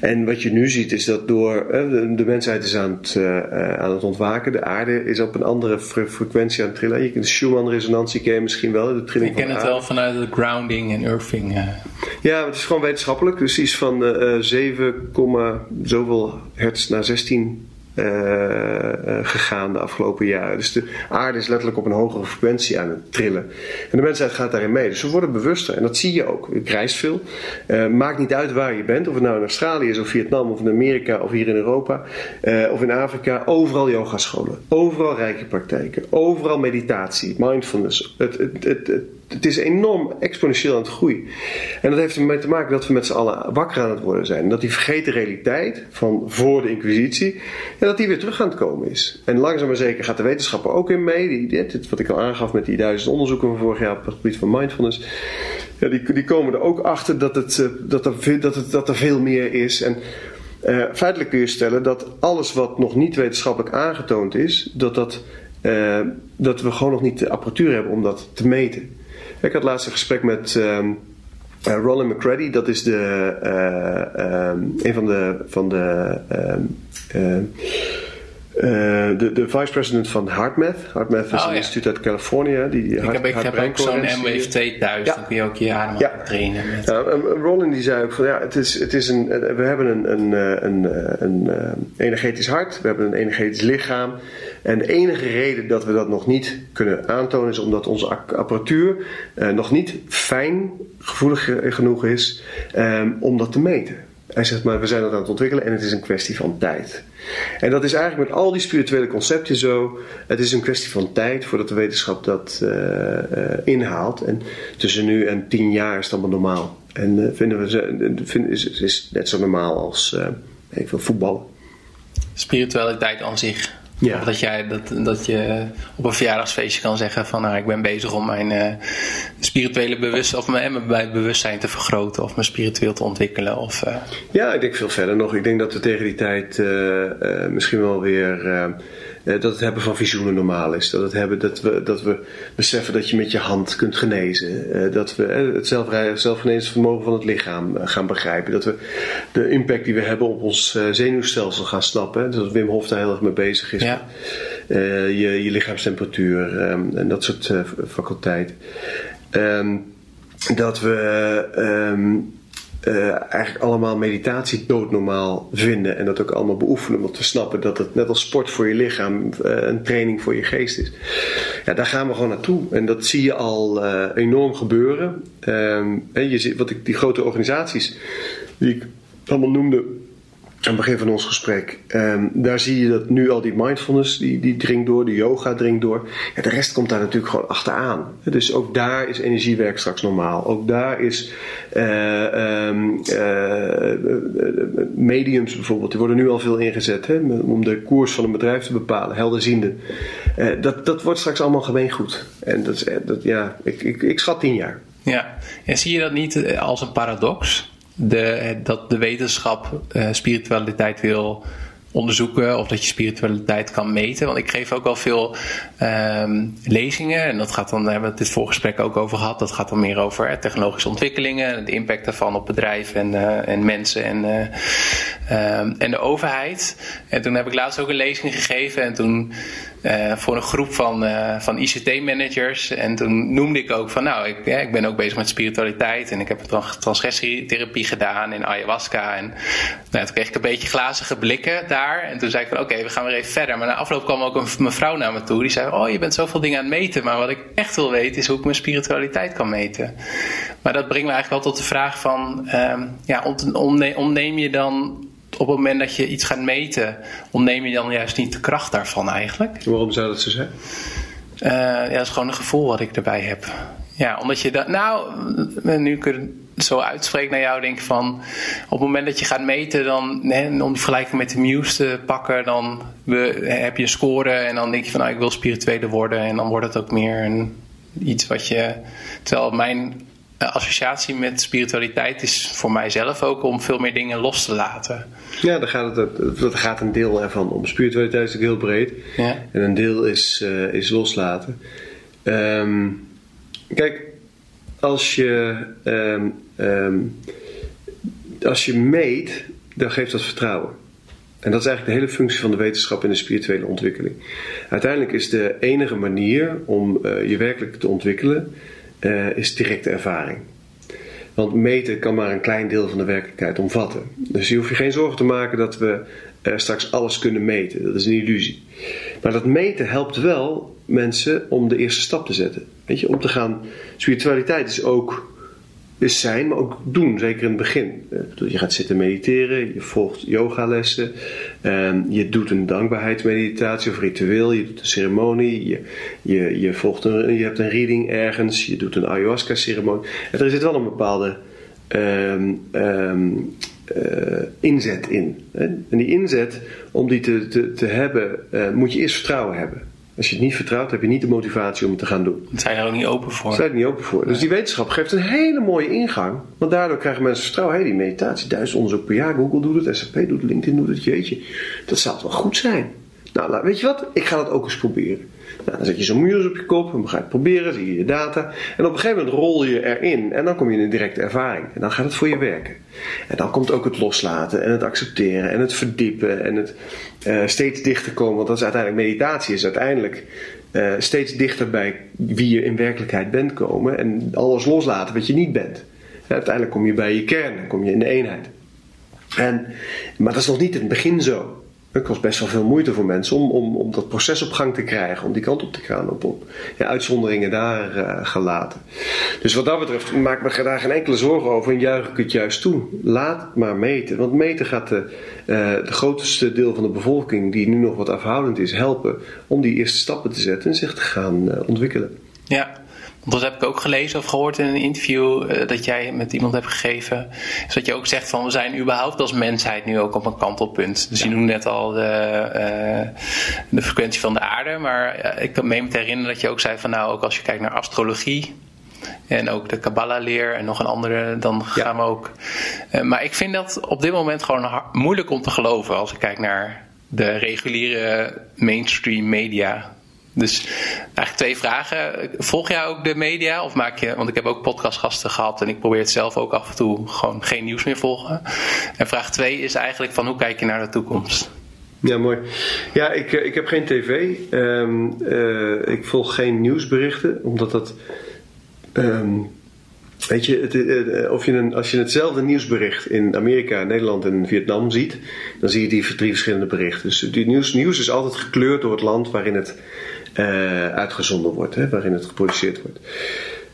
En wat je nu ziet is dat door uh, de, de, mensheid is aan het, uh, aan het ontwaken, de aarde is op een andere fre frequentie aan het trillen. Je kent de Schumann-resonantie, ken je misschien wel, de trilling Ik ken het wel vanuit de grounding en earthing. Ja, het is gewoon wetenschappelijk. Dus iets van 7, zoveel hertz naar 16 uh, gegaan de afgelopen jaren. Dus de aarde is letterlijk op een hogere frequentie aan het trillen. En de mensheid gaat daarin mee. Dus we worden bewuster. En dat zie je ook. Ik reis veel. Uh, maakt niet uit waar je bent. Of het nou in Australië is, of Vietnam, of in Amerika, of hier in Europa, of in Afrika. Overal yogascholen. Overal rijke praktijken. Overal meditatie, mindfulness. Het, het, het, het is enorm exponentieel aan het groeien. En dat heeft ermee te maken dat we met z'n allen wakker aan het worden zijn. Dat die vergeten realiteit van voor de Inquisitie, en dat die weer terug aan het komen is. En langzaam maar zeker gaat de wetenschapper ook in mee. Die, dit, wat ik al aangaf met die duizend onderzoeken van vorig jaar op het gebied van mindfulness. Ja, die, die komen er ook achter dat, het, eh, dat, er, dat, dat er veel meer is. En uh, feitelijk kun je stellen dat alles wat nog niet wetenschappelijk aangetoond is, dat, dat, uh, dat we gewoon nog niet de apparatuur hebben om dat te meten. Ik had laatst een gesprek met um, Roland McCready, dat is de, um, een van de, van de um, uh, de, de vice-president van HeartMath. HeartMath is oh, een instituut uit Californië. Die ik heb, ik heb ook zo'n MWF 2000. Ja. Dan kun je ook je adem ja. trainen. Met. Ja, Roland die zei ook van ja, het is, het is een, we hebben een, een, een, een, een energetisch hart. We hebben een energetisch lichaam. En de enige reden dat we dat nog niet kunnen aantonen is omdat onze apparatuur nog niet fijn gevoelig genoeg is um, om dat te meten. Hij zegt maar, we zijn dat aan het ontwikkelen en het is een kwestie van tijd. En dat is eigenlijk met al die spirituele concepten zo. Het is een kwestie van tijd voordat de wetenschap dat uh, uh, inhaalt. En tussen nu en tien jaar is het allemaal normaal. En uh, vinden we, vinden, is, is net zo normaal als even voetballen. Spiritualiteit aan zich ja. Of dat, jij, dat, dat je op een verjaardagsfeestje kan zeggen van nou, ik ben bezig om mijn uh, spirituele bewustzijn of mijn, mijn bewustzijn te vergroten of me spiritueel te ontwikkelen. Of, uh... Ja, ik denk veel verder nog. Ik denk dat we tegen die tijd uh, misschien wel weer eh, dat het hebben van visioenen normaal is. Dat, het hebben, dat, we, dat we beseffen dat je met je hand kunt genezen. Eh, dat we eh, het zelfgenezingsvermogen van het lichaam gaan begrijpen. Dat we de impact die we hebben op ons zenuwstelsel gaan snappen. Dat Wim Hof daar heel erg mee bezig is. Ja. je, je lichaamstemperatuur ehm, en dat soort faculteiten. Ehm, dat we ehm, uh, eigenlijk allemaal meditatie doodnormaal vinden. En dat ook allemaal beoefenen om te snappen dat het net als sport voor je lichaam uh, een training voor je geest is. Ja, daar gaan we gewoon naartoe. En dat zie je al uh, enorm gebeuren. Um, je ziet, wat ik, die grote organisaties die ik allemaal noemde aan het begin van ons gesprek. Um, daar zie je dat nu al die mindfulness, die, die dringt door, de yoga dringt door. De rest komt daar natuurlijk gewoon achteraan. Dus ook daar is energiewerk straks normaal. Ook daar is uh, um, uh, mediums bijvoorbeeld, die worden nu al veel ingezet hè, om de koers van een bedrijf te bepalen, helderziende. Uh, dat, dat wordt straks allemaal gemeengoed. En dat, is, dat, ja, ik, ik, ik schat tien jaar. Ja, en zie je dat niet als een paradox? De, dat de wetenschap uh, spiritualiteit wil onderzoeken of dat je spiritualiteit kan meten. Want ik geef ook wel veel um, lezingen en dat gaat dan, daar hebben we het dit voorgesprek ook over gehad, dat gaat dan meer over hè, technologische ontwikkelingen, de impact daarvan op bedrijven en, uh, en mensen en, uh, um, en de overheid. En toen heb ik laatst ook een lezing gegeven en toen voor een groep van, van ICT-managers. En toen noemde ik ook van, nou, ik, ja, ik ben ook bezig met spiritualiteit. En ik heb transgressietherapie gedaan in ayahuasca. En nou, toen kreeg ik een beetje glazige blikken daar. En toen zei ik van, oké, okay, we gaan weer even verder. Maar na afloop kwam ook een mevrouw naar me toe. Die zei, oh, je bent zoveel dingen aan het meten. Maar wat ik echt wil weten is hoe ik mijn spiritualiteit kan meten. Maar dat brengt me eigenlijk wel tot de vraag van, um, ja, ontneem je dan op het moment dat je iets gaat meten, ontneem je dan juist niet de kracht daarvan eigenlijk. Waarom zou dat zo zijn? Uh, ja, dat is gewoon een gevoel wat ik erbij heb. Ja, omdat je dat. Nou, nu kun zo uitspreekt naar jou, denk ik van. Op het moment dat je gaat meten, dan. Hè, om die vergelijking met de Muse te pakken, dan we, heb je een score. En dan denk je van, nou, ik wil spirituele worden. En dan wordt het ook meer een, iets wat je. Terwijl mijn associatie met spiritualiteit is voor mijzelf ook om veel meer dingen los te laten. Ja, daar gaat, het, dat gaat een deel ervan om. Spiritualiteit is natuurlijk heel breed. Ja. En een deel is, uh, is loslaten. Um, kijk, als je, um, um, als je meet, dan geeft dat vertrouwen. En dat is eigenlijk de hele functie van de wetenschap in de spirituele ontwikkeling. Uiteindelijk is de enige manier om uh, je werkelijk te ontwikkelen uh, is directe ervaring. Want meten kan maar een klein deel van de werkelijkheid omvatten. Dus je hoeft je geen zorgen te maken dat we uh, straks alles kunnen meten. Dat is een illusie. Maar dat meten helpt wel mensen om de eerste stap te zetten. Weet je, om te gaan. Spiritualiteit is ook is zijn, maar ook doen, zeker in het begin. Eh, je gaat zitten mediteren, je volgt yogalessen, um, je doet een dankbaarheidsmeditatie of ritueel, je doet een ceremonie, je, je, je, volgt een, je hebt een reading ergens, je doet een ayahuasca-ceremonie. En er zit wel een bepaalde um, um, uh, inzet in. En die inzet, om die te, te, te hebben, uh, moet je eerst vertrouwen hebben. Als je het niet vertrouwt, heb je niet de motivatie om het te gaan doen. Zijn er ook niet open voor. Zijn er niet open voor. Dus die wetenschap geeft een hele mooie ingang. Want daardoor krijgen mensen vertrouwen. Hé, hey, die meditatie, duizend onderzoek per jaar. Google doet het, SAP doet het, LinkedIn doet het. Jeetje, dat zou wel goed zijn. Nou, weet je wat? Ik ga dat ook eens proberen. Nou, dan zet je zo'n muur op je kop en dan ga je het proberen, zie je je data. En op een gegeven moment rol je erin en dan kom je in een directe ervaring. En dan gaat het voor je werken. En dan komt ook het loslaten en het accepteren en het verdiepen en het uh, steeds dichter komen. Want dat is uiteindelijk meditatie, is uiteindelijk uh, steeds dichter bij wie je in werkelijkheid bent komen. En alles loslaten wat je niet bent. Ja, uiteindelijk kom je bij je kern, kom je in de eenheid. En, maar dat is nog niet in het begin zo. Het kost best wel veel moeite voor mensen om, om, om dat proces op gang te krijgen, om die kant op te gaan, op, op ja, uitzonderingen daar uh, gelaten. Dus wat dat betreft maak me daar geen enkele zorgen over en juich ik het juist toe. Laat maar meten, want meten gaat de, uh, de grootste deel van de bevolking, die nu nog wat afhoudend is, helpen om die eerste stappen te zetten en zich te gaan uh, ontwikkelen. Ja, dat heb ik ook gelezen of gehoord in een interview uh, dat jij met iemand hebt gegeven. Is dat je ook zegt van we zijn überhaupt als mensheid nu ook op een kantelpunt. Dus ja. je noemde net al de, uh, de frequentie van de aarde. Maar uh, ik kan me herinneren dat je ook zei van nou ook als je kijkt naar astrologie. En ook de Kabbalah-leer en nog een andere, dan gaan ja. we ook. maar ik vind dat op dit moment gewoon moeilijk om te geloven als ik kijk naar de reguliere mainstream media. Dus eigenlijk twee vragen. Volg jij ook de media? Of maak je, want ik heb ook podcastgasten gehad en ik probeer het zelf ook af en toe gewoon geen nieuws meer volgen. En vraag twee is eigenlijk van hoe kijk je naar de toekomst? Ja, mooi. Ja, ik, ik heb geen tv. Um, uh, ik volg geen nieuwsberichten, omdat dat. Um, Weet je, het, of je een, als je hetzelfde nieuwsbericht in Amerika, Nederland en Vietnam ziet, dan zie je die drie verschillende berichten. Dus die nieuws, nieuws is altijd gekleurd door het land waarin het uh, uitgezonden wordt, hè, waarin het geproduceerd wordt.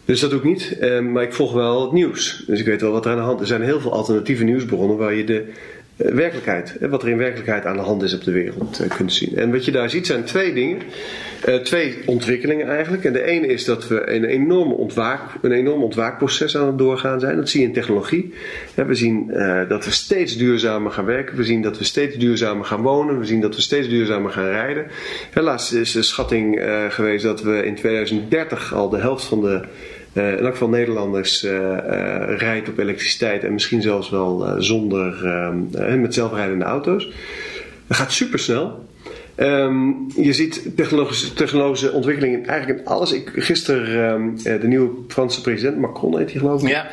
Dus dat doe ik niet, uh, maar ik volg wel het nieuws. Dus ik weet wel wat er aan de hand is. Er zijn heel veel alternatieve nieuwsbronnen waar je de werkelijkheid, wat er in werkelijkheid aan de hand is op de wereld, kunt zien. En wat je daar ziet zijn twee dingen. Uh, twee ontwikkelingen eigenlijk. En de ene is dat we een enorm, ontwaak, een enorm ontwaakproces aan het doorgaan zijn. Dat zie je in technologie. We zien dat we steeds duurzamer gaan werken. We zien dat we steeds duurzamer gaan wonen. We zien dat we steeds duurzamer gaan rijden. Helaas is de schatting geweest dat we in 2030 al de helft van de uh, in elk geval Nederlanders uh, uh, rijdt op elektriciteit en misschien zelfs wel zonder met zelfrijdende auto's. Dat gaat super snel. Um, je ziet technologische, technologische ontwikkelingen eigenlijk in alles. Ik, gisteren um, de nieuwe Franse president, Macron heet hij geloof ik. Ja,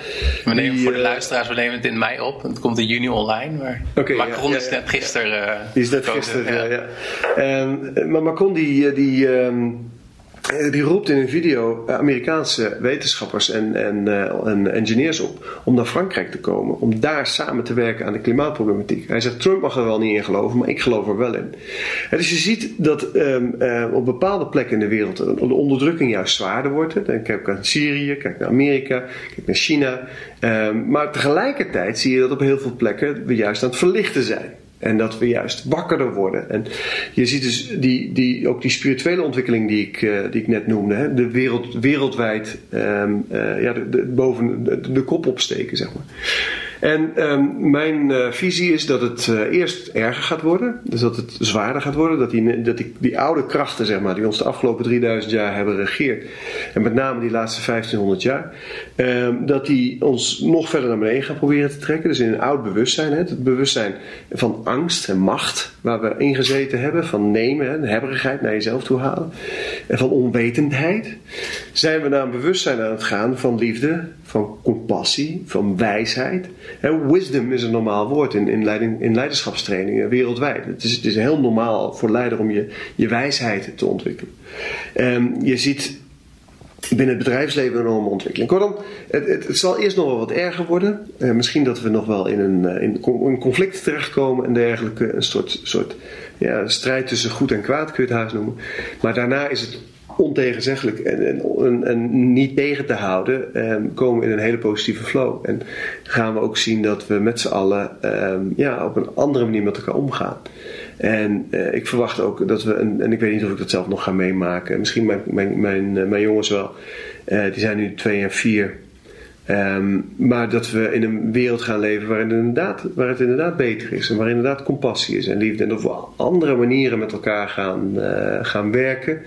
we nemen die, voor de luisteraars, we nemen het in mei op. Het komt in juni online. Maar okay, Macron ja, ja, is net gisteren. Die is net gisteren, ja. ja. Um, maar Macron die, die die roept in een video Amerikaanse wetenschappers en, en, uh, en, engineers op om naar Frankrijk te komen. Om daar samen te werken aan de klimaatproblematiek. Hij zegt: Trump mag er wel niet in geloven, maar ik geloof er wel in. Dus je ziet dat uh, op bepaalde plekken in de wereld de onderdrukking juist zwaarder wordt. Dan kijk aan Syrië, kijk naar Amerika, kijk naar China. Um, maar tegelijkertijd zie je dat op heel veel plekken we juist aan het verlichten zijn. En dat we juist wakkerder worden. En je ziet dus die, die, ook die spirituele ontwikkeling die ik, uh, die ik net noemde. Hè? De wereld, wereldwijd um, uh, ja, de, boven de, de, kop opsteken, zeg maar. En um, mijn uh, visie is dat het uh, eerst erger gaat worden. Dus dat het zwaarder gaat worden. Dat, die, dat die, oude krachten, zeg maar, die ons de afgelopen 3000 jaar hebben regeerd. En met name die laatste 1500 jaar. Um, dat die ons nog verder naar beneden gaan proberen te trekken. Dus in een oud bewustzijn. Hè, het bewustzijn van angst en macht. Waar we ingezeten hebben. Van nemen, hè, hebberigheid naar jezelf toe halen. En van onwetendheid. Zijn we naar een bewustzijn aan het gaan van liefde, van compassie, van wijsheid. En wisdom is een normaal woord in, in, leiding, in leiderschapstrainingen wereldwijd. Het is, het is heel normaal voor leider om je, je wijsheid te ontwikkelen. En je ziet binnen het bedrijfsleven een enorme ontwikkeling. Kortom, het, het, zal eerst nog wel wat erger worden. Eh, misschien dat we nog wel in een, in een conflict terechtkomen en dergelijke. Een soort, soort ja, strijd tussen goed en kwaad kun je het haast noemen. Maar daarna is het ontegenzeggelijk en, en, en, niet tegen te houden, ehm, komen we in een hele positieve flow. En gaan we ook zien dat we met z'n allen ehm, ja, op een andere manier met elkaar omgaan. En uh, ik verwacht ook dat we, een, en ik weet niet of ik dat zelf nog ga meemaken, misschien mijn, mijn, mijn, eh, jongens wel, uh, die zijn nu twee en vier. Um, maar dat we in een wereld gaan leven waarin het, inderdaad, waar het inderdaad beter is. En waar inderdaad compassie is en liefde. En dat we op andere manieren met elkaar gaan, gaan werken.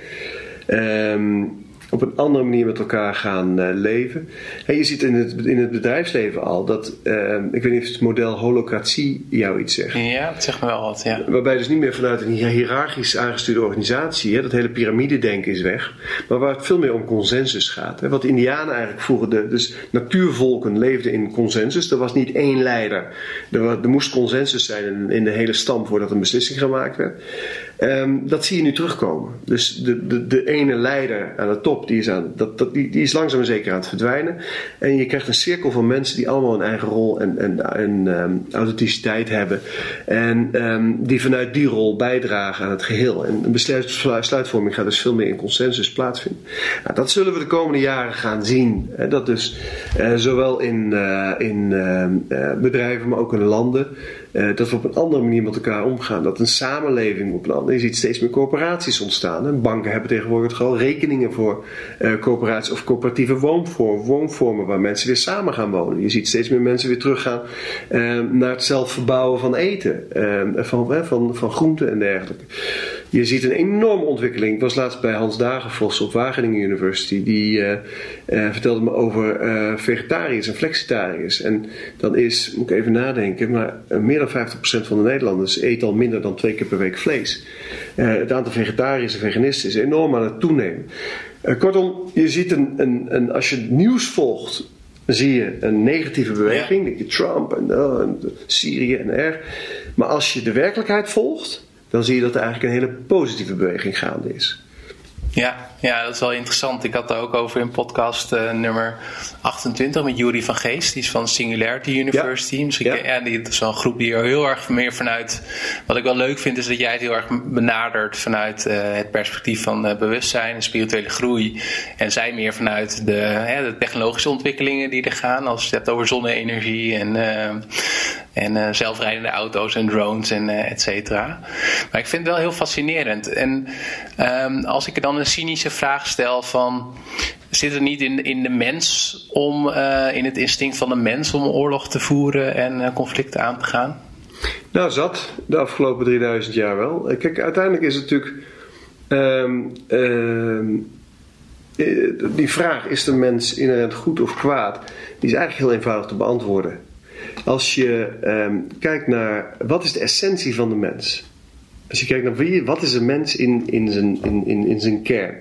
Um, op een andere manier met elkaar gaan uh, leven. En je ziet in het, in het bedrijfsleven al dat, uh, ik weet niet of het model holocratie jou iets zegt. Ja, dat zegt me wel wat, ja. Waarbij dus niet meer vanuit een hiërarchisch aangestuurde organisatie, hè, dat hele piramidedenken is weg, maar waar het veel meer om consensus gaat. Hè. Wat de Indianen eigenlijk vroeger, de, dus natuurvolken leefden in consensus. Er was niet één leider. Er, er moest consensus zijn in, in de hele stam voordat een beslissing gemaakt werd. Um, dat zie je nu terugkomen. Dus de, de, de ene leider aan de top, die is, aan, dat, dat, die, die is langzaam en zeker aan het verdwijnen. En je krijgt een cirkel van mensen die allemaal een eigen rol en, en, um, authenticiteit hebben. En um, die vanuit die rol bijdragen aan het geheel. En besluitvorming gaat dus veel meer in consensus plaatsvinden. Nou, dat zullen we de komende jaren gaan zien. Dat dus uh, zowel in, uh, in uh, bedrijven, maar ook in landen. Uh, dat we op een andere manier met elkaar omgaan. Dat een samenleving op een andere. Je ziet steeds meer corporaties ontstaan. Hè. Banken hebben tegenwoordig al rekeningen voor uh, corporaties of coöperatieve woonvormen, woonvormen waar mensen weer samen gaan wonen. Je ziet steeds meer mensen weer teruggaan uh, naar het zelf verbouwen van eten, van, van, van groenten en dergelijke. Je ziet een enorme ontwikkeling. Ik was laatst bij Hans Dagenvos op Wageningen University. Die uh, uh, vertelde me over uh, vegetariërs en flexitariërs. En dan is, moet ik even nadenken, maar meer dan 50% van de Nederlanders eet al minder dan twee keer per week vlees. het aantal vegetariërs en veganisten is enorm aan het toenemen. kortom, je ziet een, een, een, als je het nieuws volgt, zie je een negatieve beweging. Ja. Trump en, en Syrië en er. Maar als je de werkelijkheid volgt dan zie je dat er eigenlijk een hele positieve beweging gaande is. Ja, ja, dat is wel interessant. Ik had daar ook over in podcast uh, nummer 28 met Jury van Geest. Die is van Singularity University. Ja. Misschien, ja. ja die is wel een groep die er heel erg meer vanuit... Wat ik wel leuk vind is dat jij het heel erg benadert vanuit uh, het perspectief van uh, bewustzijn en spirituele groei. En zij meer vanuit de, de, technologische ontwikkelingen die er gaan. Als je het hebt over zonne-energie en, en zelfrijdende auto's en drones en et cetera. Maar ik vind het wel heel fascinerend. En um, als ik er dan een cynische vraag stel van... Zit het niet in, in de mens om, uh, in het instinct van de mens om oorlog te voeren en uh, conflicten aan te gaan? Nou, zat de afgelopen 3000 jaar wel. Kijk, uiteindelijk is het natuurlijk. Um, um, die vraag: is de mens inherent goed of kwaad? Die is eigenlijk heel eenvoudig te beantwoorden. Als je um, kijkt naar wat is de essentie van de mens? Als je kijkt naar wie, wat is een mens in, in, zijn, in, in, in zijn kern.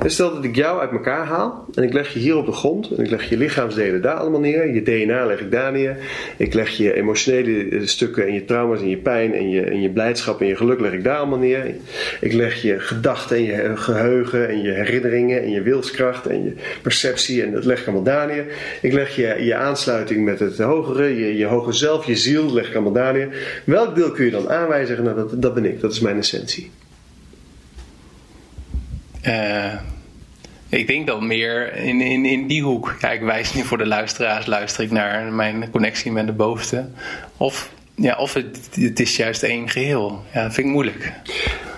En stel dat ik jou uit elkaar haal en ik leg je hier op de grond en ik leg je lichaamsdelen daar allemaal neer. Je DNA leg ik daar neer. Ik leg je emotionele stukken en je trauma's en je pijn en je, en je blijdschap en je geluk leg ik daar allemaal neer. Ik leg je gedachten en je geheugen en je herinneringen en je wilskracht en je perceptie en dat leg ik allemaal daar neer. Ik leg je, je aansluiting met het hogere, je, je hoge zelf, je ziel leg ik allemaal daar neer. Welk deel kun je dan aanwijzen? Nou, dat, dat ben ik, dat is mijn essentie. Uh, ik denk dan meer in, in, in die hoek. Ja, ik wijs nu voor de luisteraars, luister ik naar mijn connectie met de bovenste. Of, ja, of het, het is juist één geheel. Ja, dat vind ik moeilijk.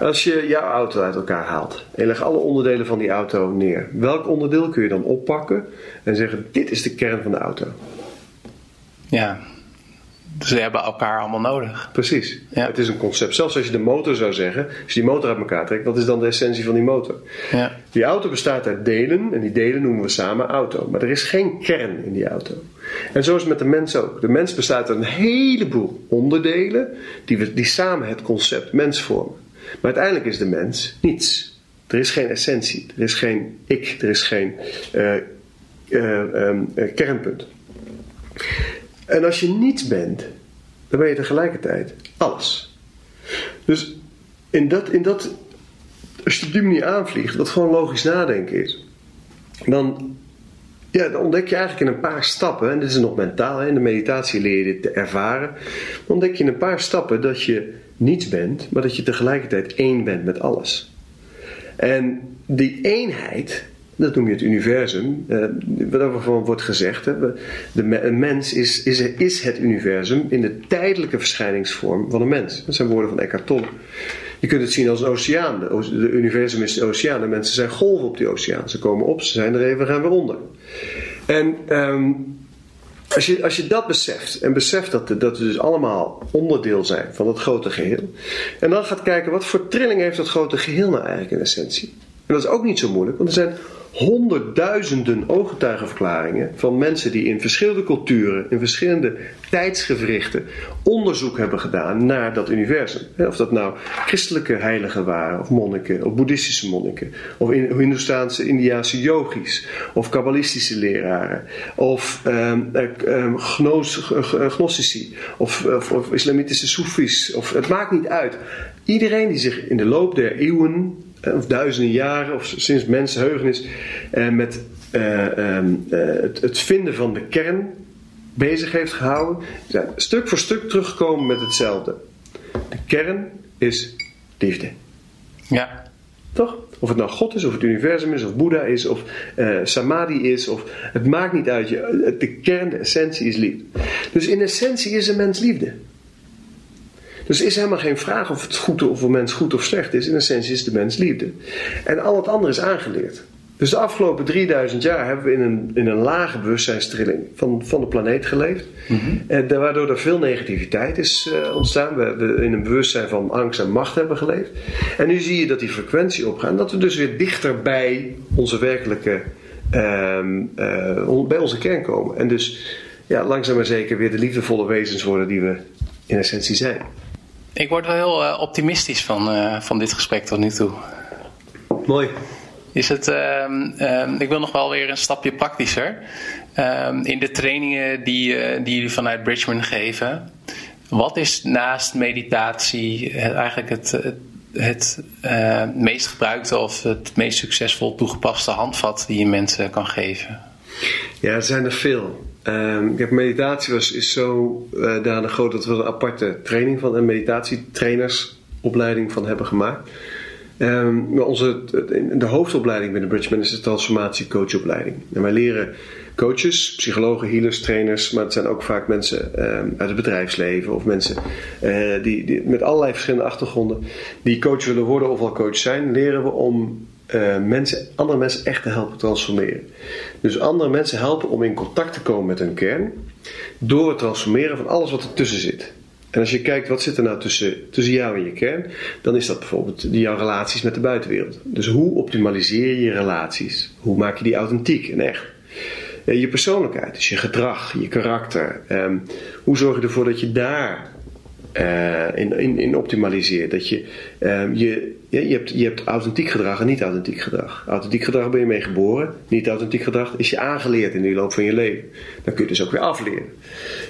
Als je jouw auto uit elkaar haalt en je legt alle onderdelen van die auto neer, welk onderdeel kun je dan oppakken en zeggen: Dit is de kern van de auto? Ja, ze hebben elkaar allemaal nodig. Precies. Ja. Het is een concept. Zelfs als je de motor zou zeggen, als je die motor uit elkaar trekt, wat is dan de essentie van die motor? Ja. Die auto bestaat uit delen en die delen noemen we samen auto. Maar er is geen kern in die auto. En zo is het met de mens ook. De mens bestaat uit een heleboel onderdelen die, we, die samen het concept mens vormen. Maar uiteindelijk is de mens niets. Er is geen essentie, er is geen ik, er is geen uh, uh, um, kernpunt. En als je niets bent, dan ben je tegelijkertijd alles. Dus in dat, in dat, als je op die manier aanvliegt, dat gewoon logisch nadenken is, dan, ja, dan ontdek je eigenlijk in een paar stappen, en dit is nog mentaal, in de meditatie leer je dit te ervaren, dan ontdek je in een paar stappen dat je niets bent, maar dat je tegelijkertijd één bent met alles. En die eenheid, dat noem je het universum, uh, waarover wordt gezegd. Hè, de, een mens is, is, is het universum in de tijdelijke verschijningsvorm van een mens. Dat zijn woorden van Eckhart Tolle. Je kunt het zien als een oceaan. De, universum is de oceaan. De mensen zijn golven op die oceaan. Ze komen op, ze zijn er even, gaan weer onder. En um, als, je, als je dat beseft. En beseft dat, dat we dus allemaal onderdeel zijn van het grote geheel. En dan gaat kijken wat voor trilling heeft dat grote geheel nou eigenlijk in essentie. En dat is ook niet zo moeilijk, want er zijn honderdduizenden ooggetuigenverklaringen van mensen die in verschillende culturen, in verschillende tijdsgewrichten onderzoek hebben gedaan naar dat universum. Of dat nou christelijke heiligen waren, of monniken, of boeddhistische monniken, of Hindoestaanse, Indiaanse yogis, of kabbalistische leraren, of um, um, gnostici, of, islamitische soefies, of het maakt niet uit. Iedereen die zich in de loop der eeuwen eh, of duizenden jaren, of sinds mensenheugenis, eh, met eh, ehm, het, het, vinden van de kern bezig heeft gehouden, zijn stuk voor stuk teruggekomen met hetzelfde. De kern is liefde. Ja. Toch? Of het nou God is, of het universum is, of Boeddha is, of Samadhi is, of het maakt niet uit. Je, de kern, de essentie is liefde. Dus in essentie is een mens liefde. Dus is helemaal geen vraag of het goed of een mens goed of slecht is. In essentie is de mens liefde. En al het andere is aangeleerd. Dus de afgelopen 3000 jaar hebben we in een, in een lage bewustzijnstrilling van, van de planeet geleefd. Mm -hmm. waardoor er veel negativiteit is uh, ontstaan. We, we, in een bewustzijn van angst en macht hebben geleefd. En nu zie je dat die frequentie opgaat. En dat we dus weer dichter bij onze werkelijke, uh, uh, bij onze kern komen. En dus ja, langzaam maar zeker weer de liefdevolle wezens worden die we in essentie zijn. Ik word wel heel uh, optimistisch van, uh, van dit gesprek tot nu toe. Mooi. Is het, uh, ik wil nog wel weer een stapje praktischer. Ehm, in de trainingen die, uh, die jullie vanuit Bridgman geven, wat is naast meditatie eigenlijk het, het, het meest gebruikte of het meest succesvol toegepaste handvat die je mensen kan geven? Ja, er zijn er veel. Um, ik heb meditatie was, is zo uh, danig groot dat we een aparte training van een meditatietrainersopleiding van hebben gemaakt. Um, onze, de hoofdopleiding binnen Bridgman is de transformatiecoachopleiding. En wij leren coaches, psychologen, healers, trainers, maar het zijn ook vaak mensen um, uit het bedrijfsleven of mensen die, die, met allerlei verschillende achtergronden die coach willen worden of al coach zijn, leren we om uh, mensen, andere mensen echt te helpen transformeren. Dus andere mensen helpen om in contact te komen met hun kern door het transformeren van alles wat ertussen zit. En als je kijkt wat zit er nou tussen, tussen jou en je kern, dan is dat bijvoorbeeld jouw relaties met de buitenwereld. Dus hoe optimaliseer je je relaties? Hoe maak je die authentiek en echt? Eh, je persoonlijkheid, dus je gedrag, je karakter. Um, hoe zorg je ervoor dat je daar uh, in, in, in optimaliseert? Dat je, um, je je, hebt, je hebt authentiek gedrag en niet authentiek gedrag. Authentiek gedrag ben je mee geboren. Niet authentiek gedrag is je aangeleerd in de loop van je leven. Dan kun je dus ook weer afleren.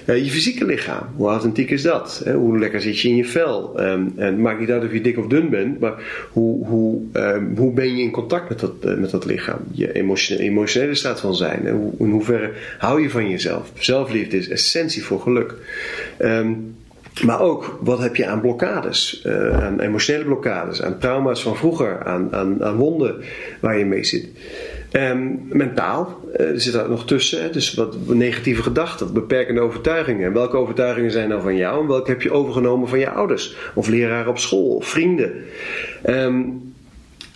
Uh, je fysieke lichaam, hoe authentiek is dat? Hè? Hoe lekker zit je in je vel? Um, en het maakt niet uit of je dik of dun bent, maar hoe, hoe, um, hoe ben je in contact met dat, uh, met dat lichaam? Je emotionele, emotionele staat van zijn. Hoe, in hoeverre hou je van jezelf? Zelfliefde is essentie voor geluk. Maar ook, wat heb je aan blokkades? Uh, aan emotionele blokkades, aan trauma's van vroeger, aan, aan, aan wonden waar je mee zit. Um, mentaal uh, zit daar nog tussen. Dus wat negatieve gedachten, beperkende overtuigingen. En welke overtuigingen zijn nou van jou en welke heb je overgenomen van je ouders? Of leraren op school of vrienden? Um,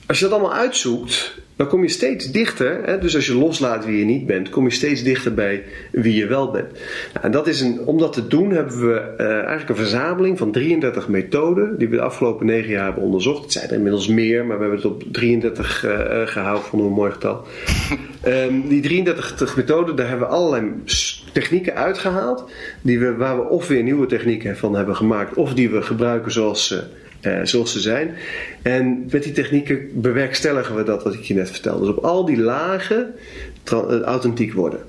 als je dat allemaal uitzoekt, dan kom je steeds dichter. Hè? Dus als je loslaat wie je niet bent, kom je steeds dichter bij wie je wel bent. Nou, en dat is een, om dat te doen hebben we uh, eigenlijk een verzameling van 33 methoden die we de afgelopen negen jaar hebben onderzocht. Het zijn er inmiddels meer, maar we hebben het op 33 uh, uh, gehaald, vonden we een mooi getal. um, <laughs> die 33 methoden, daar hebben we allerlei technieken uitgehaald, die we, waar we of weer nieuwe technieken van hebben gemaakt, of die we gebruiken zoals uh, zoals ze zijn. En met die technieken bewerkstelligen we dat wat ik je net vertelde. Dus op al die lagen uh, authentiek worden.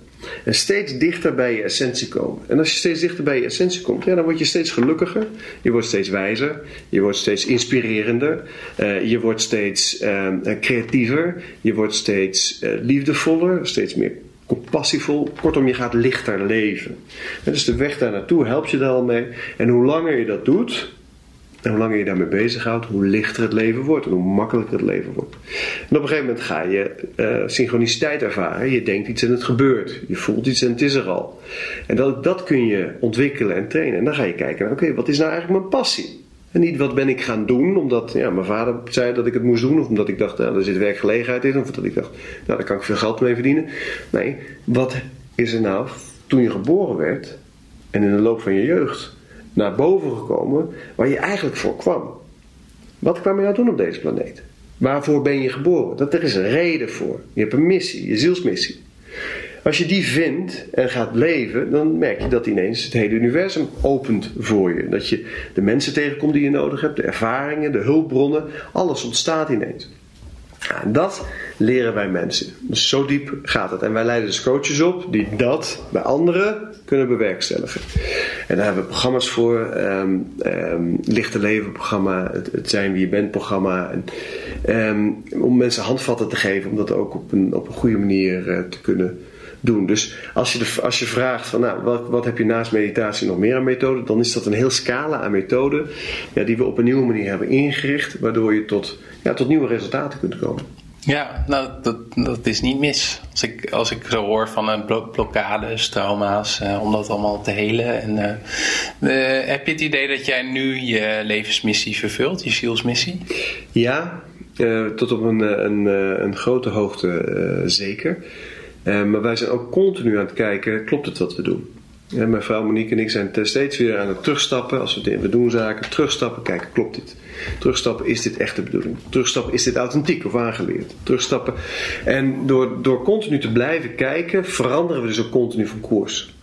En steeds dichter bij je essentie komen. En als je steeds dichter bij je essentie komt, ja, dan word je steeds gelukkiger. Je wordt steeds wijzer. Je wordt steeds inspirerender. Uh, je wordt steeds creatiever. Je wordt steeds liefdevoller. Steeds meer compassievol. Kortom, je gaat lichter leven. En dus de weg daar naartoe helpt je daar al mee. En hoe langer je dat doet, En hoe langer je daarmee bezighoudt, hoe lichter het leven wordt en hoe makkelijker het leven wordt. En op een gegeven moment ga je uh, synchroniciteit ervaren. Je denkt iets en het gebeurt. Je voelt iets en het is er al. En dat, dat kun je ontwikkelen en trainen. En dan ga je kijken, oké, wat is nou eigenlijk mijn passie? En niet wat ben ik gaan doen, omdat ja, mijn vader zei dat ik het moest doen, of omdat ik dacht, nou, er zit werkgelegenheid in, of dat ik dacht, nou, daar kan ik veel geld mee verdienen. Nee, wat is er nou toen je geboren werd en in de loop van je jeugd naar boven gekomen waar je eigenlijk voor kwam? Wat kwam je nou doen op deze planeet? Waarvoor ben je geboren? Dat er is een reden voor. Je hebt een missie, je zielsmissie. Als je die vindt en gaat leven, dan merk je dat ineens het hele universum opent voor je. Dat je de mensen tegenkomt die je nodig hebt, de ervaringen, de hulpbronnen, alles ontstaat ineens. En dat leren wij mensen. Dus zo diep gaat het. En wij leiden dus coaches op die dat bij anderen kunnen bewerkstelligen. En daar hebben we programma's voor. Um, Lichte Leven programma, het, Zijn Wie Je Bent programma. En, um, om mensen handvatten te geven om dat ook op een, op een goede manier uh, te kunnen doen. Dus als je, de, als je vraagt van nou, wat, wat heb je naast meditatie nog meer aan methoden, dan is dat een heel scala aan methoden ja, die we op een nieuwe manier hebben ingericht, waardoor je tot, ja, tot nieuwe resultaten kunt komen. Ja, nou, dat, dat is niet mis. Als ik, als ik zo hoor van uh, blokkades, trauma's, uh, om dat allemaal te helen. En, uh, heb je het idee dat jij nu je levensmissie vervult, je zielsmissie? Ja, tot op een, een, een grote hoogte zeker. Uh, maar wij zijn ook continu aan het kijken, klopt het wat we doen? Ja, mijn vrouw Monique en ik zijn steeds weer aan het terugstappen. Als we, we doen zaken, terugstappen, kijken, klopt dit? Terugstappen, is dit echt de bedoeling? Terugstappen, is dit authentiek of aangeleerd? Terugstappen. En door, door continu te blijven kijken, veranderen we dus ook continu van koers.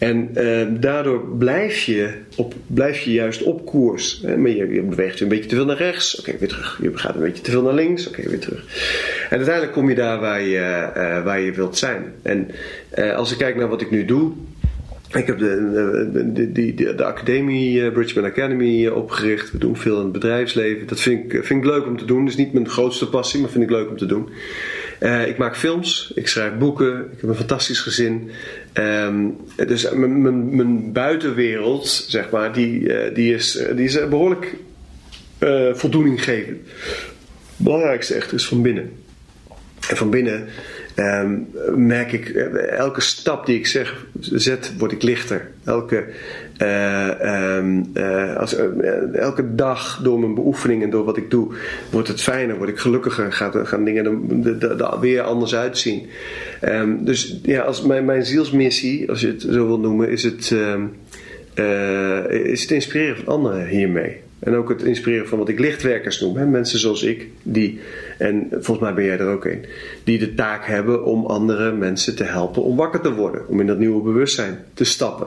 En uh, daardoor blijf je, op, blijf je juist op koers. Hè? Maar je, beweegt een beetje te veel naar rechts, oké, weer terug. Je gaat een beetje te veel naar links, oké, weer terug. En uiteindelijk kom je daar waar je, uh, waar je wilt zijn. En uh, als ik kijk naar wat ik nu doe. Ik heb de, de, de, de, de academie, Bridgman Academy, opgericht. We doen veel in het bedrijfsleven. Dat vind ik, vind ik leuk om te doen. Dat is niet mijn grootste passie, maar vind ik leuk om te doen. Ik maak films, ik schrijf boeken, ik heb een fantastisch gezin. Um, dus mijn buitenwereld, zeg maar, die, die, is, die is behoorlijk uh, voldoeninggevend. Het belangrijkste echt is van binnen. En van binnen um, merk ik, elke stap die ik zeg, zet, word ik lichter. Elke, uh, um, uh, als, elke dag door mijn beoefening en door wat ik doe, wordt het fijner, word ik gelukkiger, gaat, gaan dingen er weer anders uitzien. Um, dus ja, als mijn, mijn zielsmissie, als je het zo wil noemen, is het, is het inspireren van anderen hiermee. En ook het inspireren van wat ik lichtwerkers noem. Hè? Mensen zoals ik, die, en volgens mij ben jij er ook een, die de taak hebben om andere mensen te helpen om wakker te worden. Om in dat nieuwe bewustzijn te stappen.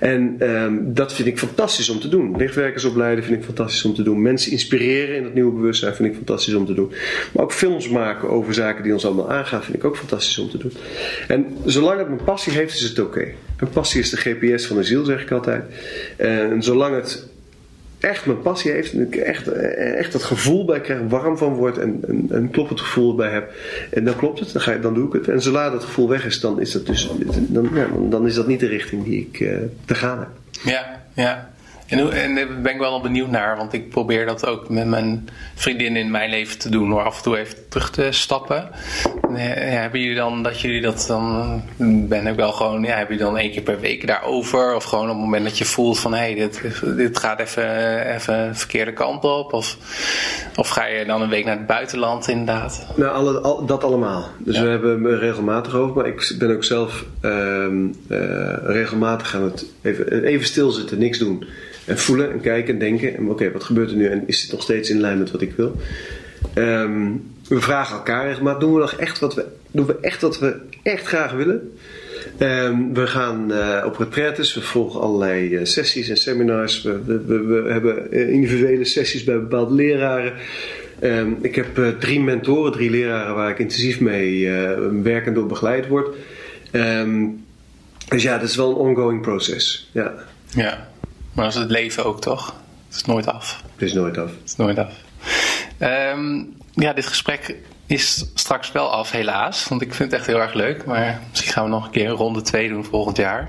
En um, dat vind ik fantastisch om te doen. Lichtwerkers opleiden vind ik fantastisch om te doen. Mensen inspireren in dat nieuwe bewustzijn vind ik fantastisch om te doen. Maar ook films maken over zaken die ons allemaal aangaan vind ik ook fantastisch om te doen. En zolang het mijn passie heeft, is het oké. Een passie is de GPS van de ziel, zeg ik altijd. En zolang het echt mijn passie heeft en ik echt, echt dat gevoel bij krijg, warm van word en een kloppend gevoel bij heb. En dan klopt het, dan, ga dan doe ik het. En zodra dat gevoel weg is, dan is dat dus dan, ja, dan is dat niet de richting die ik uh, te gaan heb. Ja, ja. En, en daar ben ik wel benieuwd naar, want ik probeer dat ook met mijn vriendin in mijn leven te doen, door af en toe even terug te stappen. Ja, hebben jullie dan dat jullie dat dan, ben ik wel gewoon, ja, heb je dan één keer per week daarover? Of gewoon op het moment dat je voelt van hé, hey, dit, dit gaat even, even de verkeerde kant op? Of, of ga je dan een week naar het buitenland inderdaad? Nou, alle, al, dat allemaal. Dus ja. we hebben regelmatig over, maar ik ben ook zelf um, uh, regelmatig aan het even, even stilzitten, niks doen. En voelen en kijken en denken. En oké, wat gebeurt er nu? En is dit nog steeds in lijn met wat ik wil? Um, we vragen elkaar maar doen we nog echt wat we, doen we echt wat we echt graag willen? Um, we gaan uh, op retraites, we volgen allerlei uh, sessies en seminars. We, we, we, hebben individuele sessies bij bepaalde leraren. Um, ik heb drie mentoren, drie leraren waar ik intensief mee werkend door begeleid word. Dus ja, dat is wel een ongoing proces. Ja. ja. Maar dat is het leven ook toch? Het is nooit af. Het is nooit af. Het is nooit af. Um, ja, dit gesprek is straks wel af, helaas. Want ik vind het echt heel erg leuk. Maar misschien gaan we nog een keer een ronde 2 doen volgend jaar.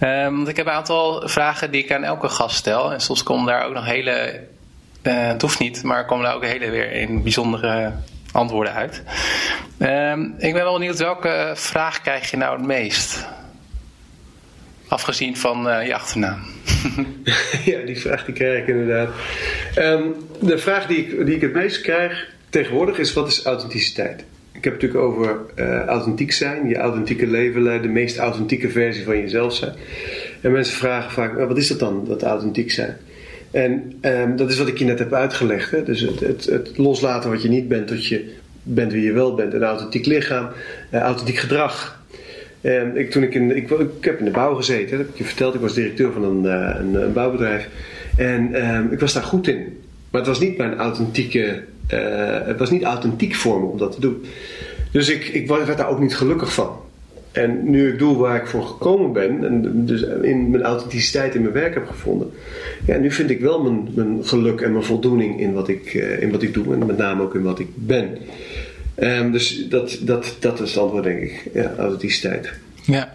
Um, want ik heb een aantal vragen die ik aan elke gast stel. En soms komen daar ook nog hele. Uh, het hoeft niet, maar komen daar ook hele weer in bijzondere antwoorden uit. Um, ik ben wel benieuwd welke vraag krijg je nou het meest? Afgezien van uh, je achternaam. <laughs> ja, die vraag die krijg ik inderdaad. Um, de vraag die ik, die ik het meest krijg tegenwoordig is: wat is authenticiteit? Ik heb het natuurlijk over uh, authentiek zijn, je authentieke leven leiden, de meest authentieke versie van jezelf zijn. En mensen vragen vaak: wat is dat dan, dat authentiek zijn? En um, dat is wat ik je net heb uitgelegd. Hè? Dus het, het, het, loslaten wat je niet bent, tot je bent wie je wel bent. Een authentiek lichaam, uh, authentiek gedrag. En ik, toen ik, in, ik, ik, heb in de bouw gezeten, dat heb ik je verteld. Ik was directeur van een, uh, een, een, bouwbedrijf. En um, ik was daar goed in. Maar het was niet mijn authentieke uh, het was niet authentiek voor me om dat te doen. Dus ik, ik werd daar ook niet gelukkig van. En nu ik doe waar ik voor gekomen ben, en dus in mijn authenticiteit in mijn werk heb gevonden, ja, nu vind ik wel mijn, mijn geluk en mijn voldoening in wat, ik, uh, in wat ik doe en met name ook in wat ik ben. Um, dus dat, dat, dat is het antwoord, denk ik. Ja, authenticiteit. Ja.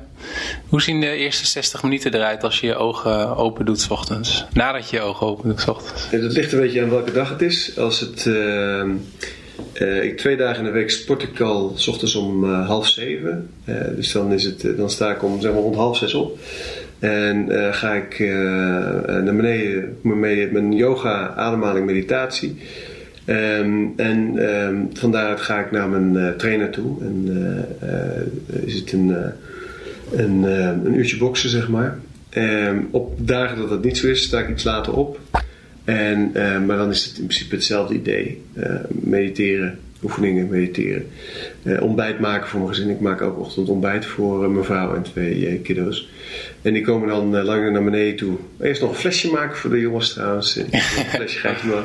Hoe zien de eerste 60 minuten eruit als je je ogen open doet s ochtends? Nadat je je ogen open doet s ochtends? Ja, dat ligt een beetje aan welke dag het is. Als het, uh, uh, ik twee dagen in de week sport ik al s ochtends om uh, half zeven. dus dan, is het, dan sta ik om zeg maar, rond half zes op. En ga ik naar beneden met mijn yoga, ademhaling, meditatie. Um, en um, van daaruit ga ik naar mijn trainer toe. En is het een een, uh, een uurtje boksen, zeg maar. Um, op dagen dat dat niet zo is, sta ik iets later op. En, uh, maar dan is het in principe hetzelfde idee. Uh, mediteren, oefeningen mediteren. ontbijt maken voor mijn gezin. Ik maak ook ochtend ontbijt voor mijn vrouw en twee kiddo's. En die komen dan langer naar beneden toe. Eerst nog een flesje maken voor de jongens trouwens. Een flesje ik maar.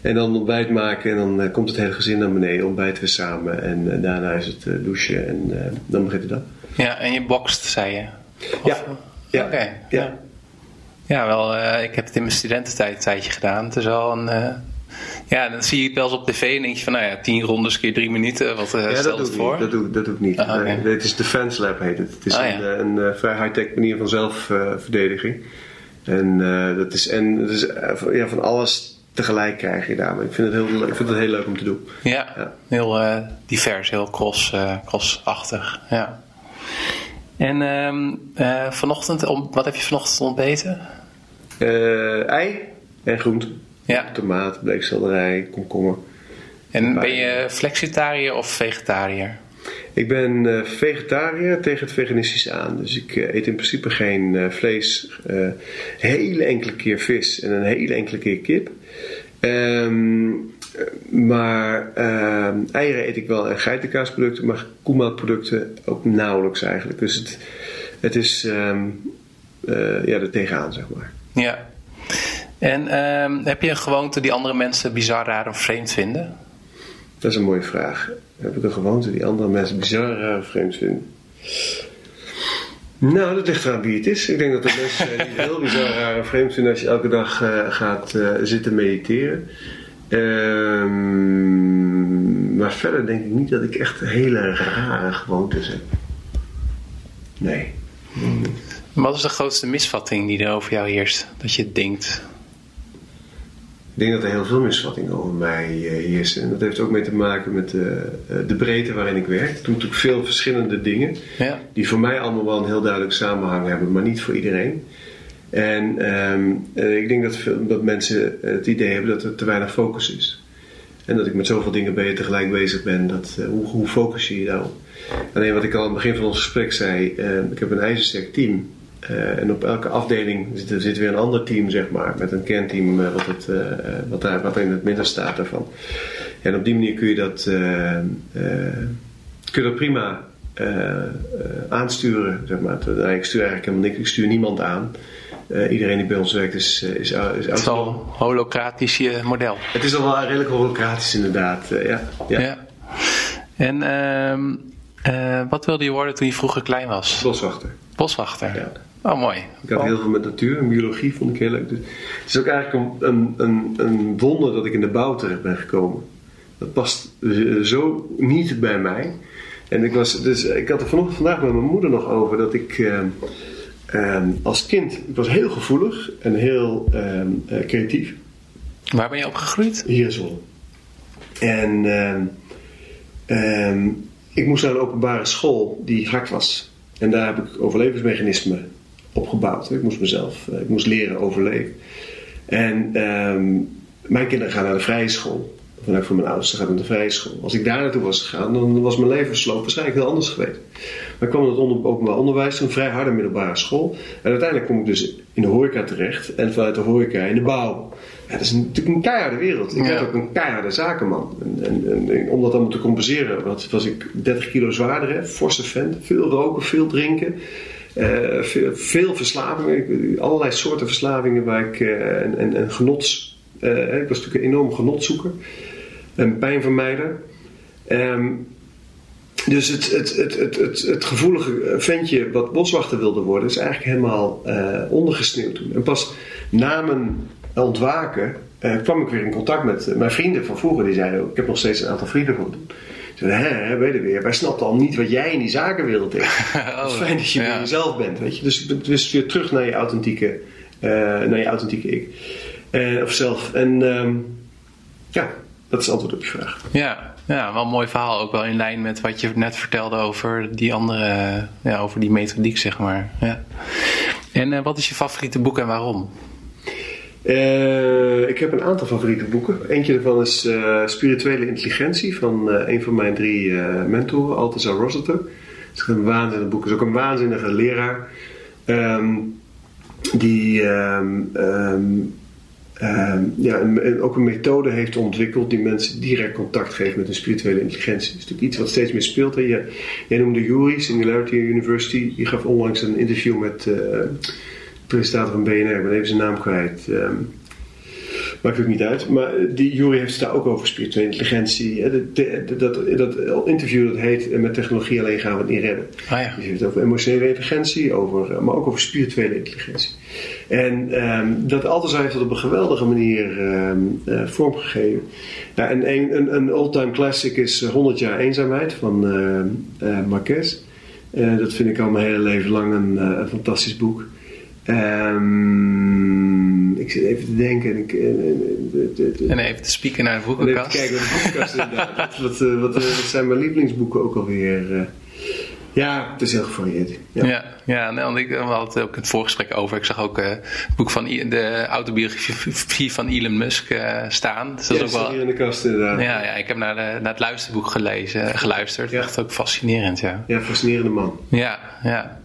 En dan ontbijt maken en dan komt het hele gezin naar beneden. Ontbijten we samen en daarna is het douchen en dan begint de dag. Ja, en je bokst, zei je? Of, ja. ja. Okay. Ja. ja. wel, uh, ik heb het in mijn studententijd een tijdje gedaan. Het is wel een... Uh, ja, dan zie je het wel eens op tv en denk je van, nou ja, tien rondes keer drie minuten. Wat uh, ja, stelt het voor? Dat doe, dat doe ik niet. Ah, okay. nee, het is Defense Lab heet het. Het is oh, een, ja. een, een, vrij high-tech manier van zelfverdediging. en dat is, en dat is ja, van alles tegelijk krijg je daar. Maar ik vind het heel, ik vind het heel leuk om te doen. Ja, ja. heel uh, divers, heel cross, uh, crossachtig. Ja. En um, uh, vanochtend, wat heb je vanochtend ontbeten? Ei en groente. Ja. Tomaat, bleekselderij, komkommer. En ben je flexitariër of vegetariër? Ik ben uh, vegetariër tegen het veganistische aan. Dus ik uh, eet in principe geen uh, vlees. hele enkele keer vis en een hele enkele keer kip. Um, maar uh, eieren eet ik wel en geitenkaasproducten, maar koemelkproducten ook nauwelijks eigenlijk. Dus het, het is um, uh, ja, er tegenaan, zeg maar. Ja. En um, heb je een gewoonte die andere mensen bizar, raar of vreemd vinden? Dat is een mooie vraag. Heb ik een gewoonte die andere mensen bizar, raar of vreemd vinden? Nou, dat ligt eraan wie het is. Ik denk dat er <laughs> mensen zijn heel bizar, raar of vreemd vinden als je elke dag uh, gaat zitten mediteren. Um, maar verder denk ik niet dat ik echt hele rare gewoontes heb. Nee. Wat is de grootste misvatting die er over jou heerst? Dat je denkt. Ik denk dat er heel veel misvattingen over mij uh, heersen. En dat heeft ook mee te maken met uh, de breedte waarin ik werk. Ik doe natuurlijk veel verschillende dingen. Ja. Die voor mij allemaal wel een heel duidelijk samenhang hebben, maar niet voor iedereen. En um, ik denk dat, veel, dat mensen het idee hebben dat er te weinig focus is. En dat ik met zoveel dingen ben tegelijk bezig ben. Dat, uh, hoe, hoe focus je je daarop? Alleen wat ik al aan het begin van ons gesprek zei. Uh, ik heb een ijzersterk team. Uh, en op elke afdeling zit, zit, weer een ander team, zeg maar. Met een kernteam wat, het, wat, daar, wat in het midden staat daarvan. En op die manier kun je dat, kun je dat prima aansturen, zeg maar. Ik stuur eigenlijk helemaal niks. Ik stuur niemand aan. Iedereen die bij ons werkt is, is, is Het is al holocratisch model. Het is al wel redelijk holocratisch inderdaad, ja, ja. ja. En ehm, wat wilde je worden toen je vroeger klein was? Boswachter. Boswachter? Ja. Oh, mooi. Ik had heel veel met natuur en biologie, vond ik heel leuk. Dus het is ook eigenlijk een, een, een wonder dat ik in de bouw terecht ben gekomen. Dat past zo niet bij mij. En ik, was, dus, ik had er vanochtend vandaag met mijn moeder nog over dat ik ehm, als kind, ik was heel gevoelig en heel ehm, eh, creatief. Waar ben je opgegroeid? Hier in Zwolle. En ehm, ehm, ik moest naar een openbare school die hard was. En daar heb ik overlevingsmechanismen opgebouwd. Ik moest mezelf, eh, ik moest leren overleven. En ehm, mijn kinderen gaan naar de vrije school. Ik voor mijn ouders gaan naar de vrije school. Als ik daar naartoe was gegaan, dan was mijn levensloop waarschijnlijk heel anders geweest. Maar ik kwam in het onder, openbaar onderwijs, een vrij harde middelbare school. En uiteindelijk kom ik dus in de horeca terecht. En vanuit de horeca in de bouw. Ja, dat is natuurlijk een keiharde wereld. Ik Ja. werd ook een keiharde zakenman. En, en, en, en om dat allemaal te compenseren, was, was ik 30 kilo zwaarder, hè, forse vent. Veel roken, veel drinken. Eh, veel, veel verslavingen, allerlei soorten verslavingen waar ik eh, en, en, en genots. eh, ik was natuurlijk een enorme genotzoeker en pijnvermijder. Ehm, dus het, het, het, het, het, gevoelige ventje wat boswachter wilde worden, is eigenlijk helemaal eh, ondergesneeuwd toen. En pas na mijn ontwaken kwam ik weer in contact met mijn vrienden van vroeger. Die zeiden, ik heb nog steeds een aantal vrienden van. Zeiden, hè, hè, weet je weer, wij snapten al niet wat jij in die zakenwereld <laughs> deed. Het is fijn dat je Oh, ja. weer jezelf bent, weet je. Dus dus weer terug naar je authentieke, eh, naar je authentieke ik. Eh, of zelf. En ehm, ja, dat is het antwoord op je vraag. Ja, ja, wel een mooi verhaal. Ook wel in lijn met wat je net vertelde over die andere, ja, over die methodiek, zeg maar. Ja. En eh, wat is je favoriete boek en waarom? Eh, ik heb een aantal favoriete boeken. Eentje daarvan is eh, Spirituele Intelligentie van eh, een van mijn drie mentoren, Altazar Rossiter. Het is een waanzinnig boek. Het is ook een waanzinnige leraar. Ehm, die ehm, ehm, ja, ook een methode heeft ontwikkeld die mensen direct contact geeft met hun spirituele intelligentie. Dat is natuurlijk iets wat steeds meer speelt. Hè. Je, jij noemde Yuri, Singularity University. Die gaf onlangs een interview met presentator van BNR. Ik ben even zijn naam kwijt. Ehm, maakt ook niet uit. Maar eh, die Yuri heeft het daar ook over spirituele intelligentie. hè. De- de- Dat, dat interview dat heet eh, Met technologie alleen gaan we het niet redden. Ah ja. Die heeft het over emotionele intelligentie, over, eh, maar ook over spirituele intelligentie. En ehm, dat Altazar heeft dat op een geweldige manier ehm, eh, vormgegeven. Ja, en een, een, een all-time classic is eh, 100 jaar eenzaamheid van eh, Marquez. Eh, dat vind ik al mijn hele leven lang een, eh, een fantastisch boek. Ehm, ik zit even te denken. en Ik, eh, eh, de- de- de- En even te spieken naar de en even boekenkast. te kijken naar de boekenkast inderdaad. Wat, <laughs> wat, eh, wat, wat zijn mijn lievelingsboeken ook alweer? eh? ja, het is heel gevarieerd. Ja. Ja, ja nee, want ik we hadden het ook in het voorgesprek over. Ik zag ook het boek van I- de autobiografie van Elon Musk staan. Dus dat Ja, is ook wel. hier in de kast inderdaad. Ja, ja, ik heb naar, de, naar het luisterboek gelezen, geluisterd. Ja. Echt ook fascinerend, ja. Ja, fascinerende man. Ja, ja.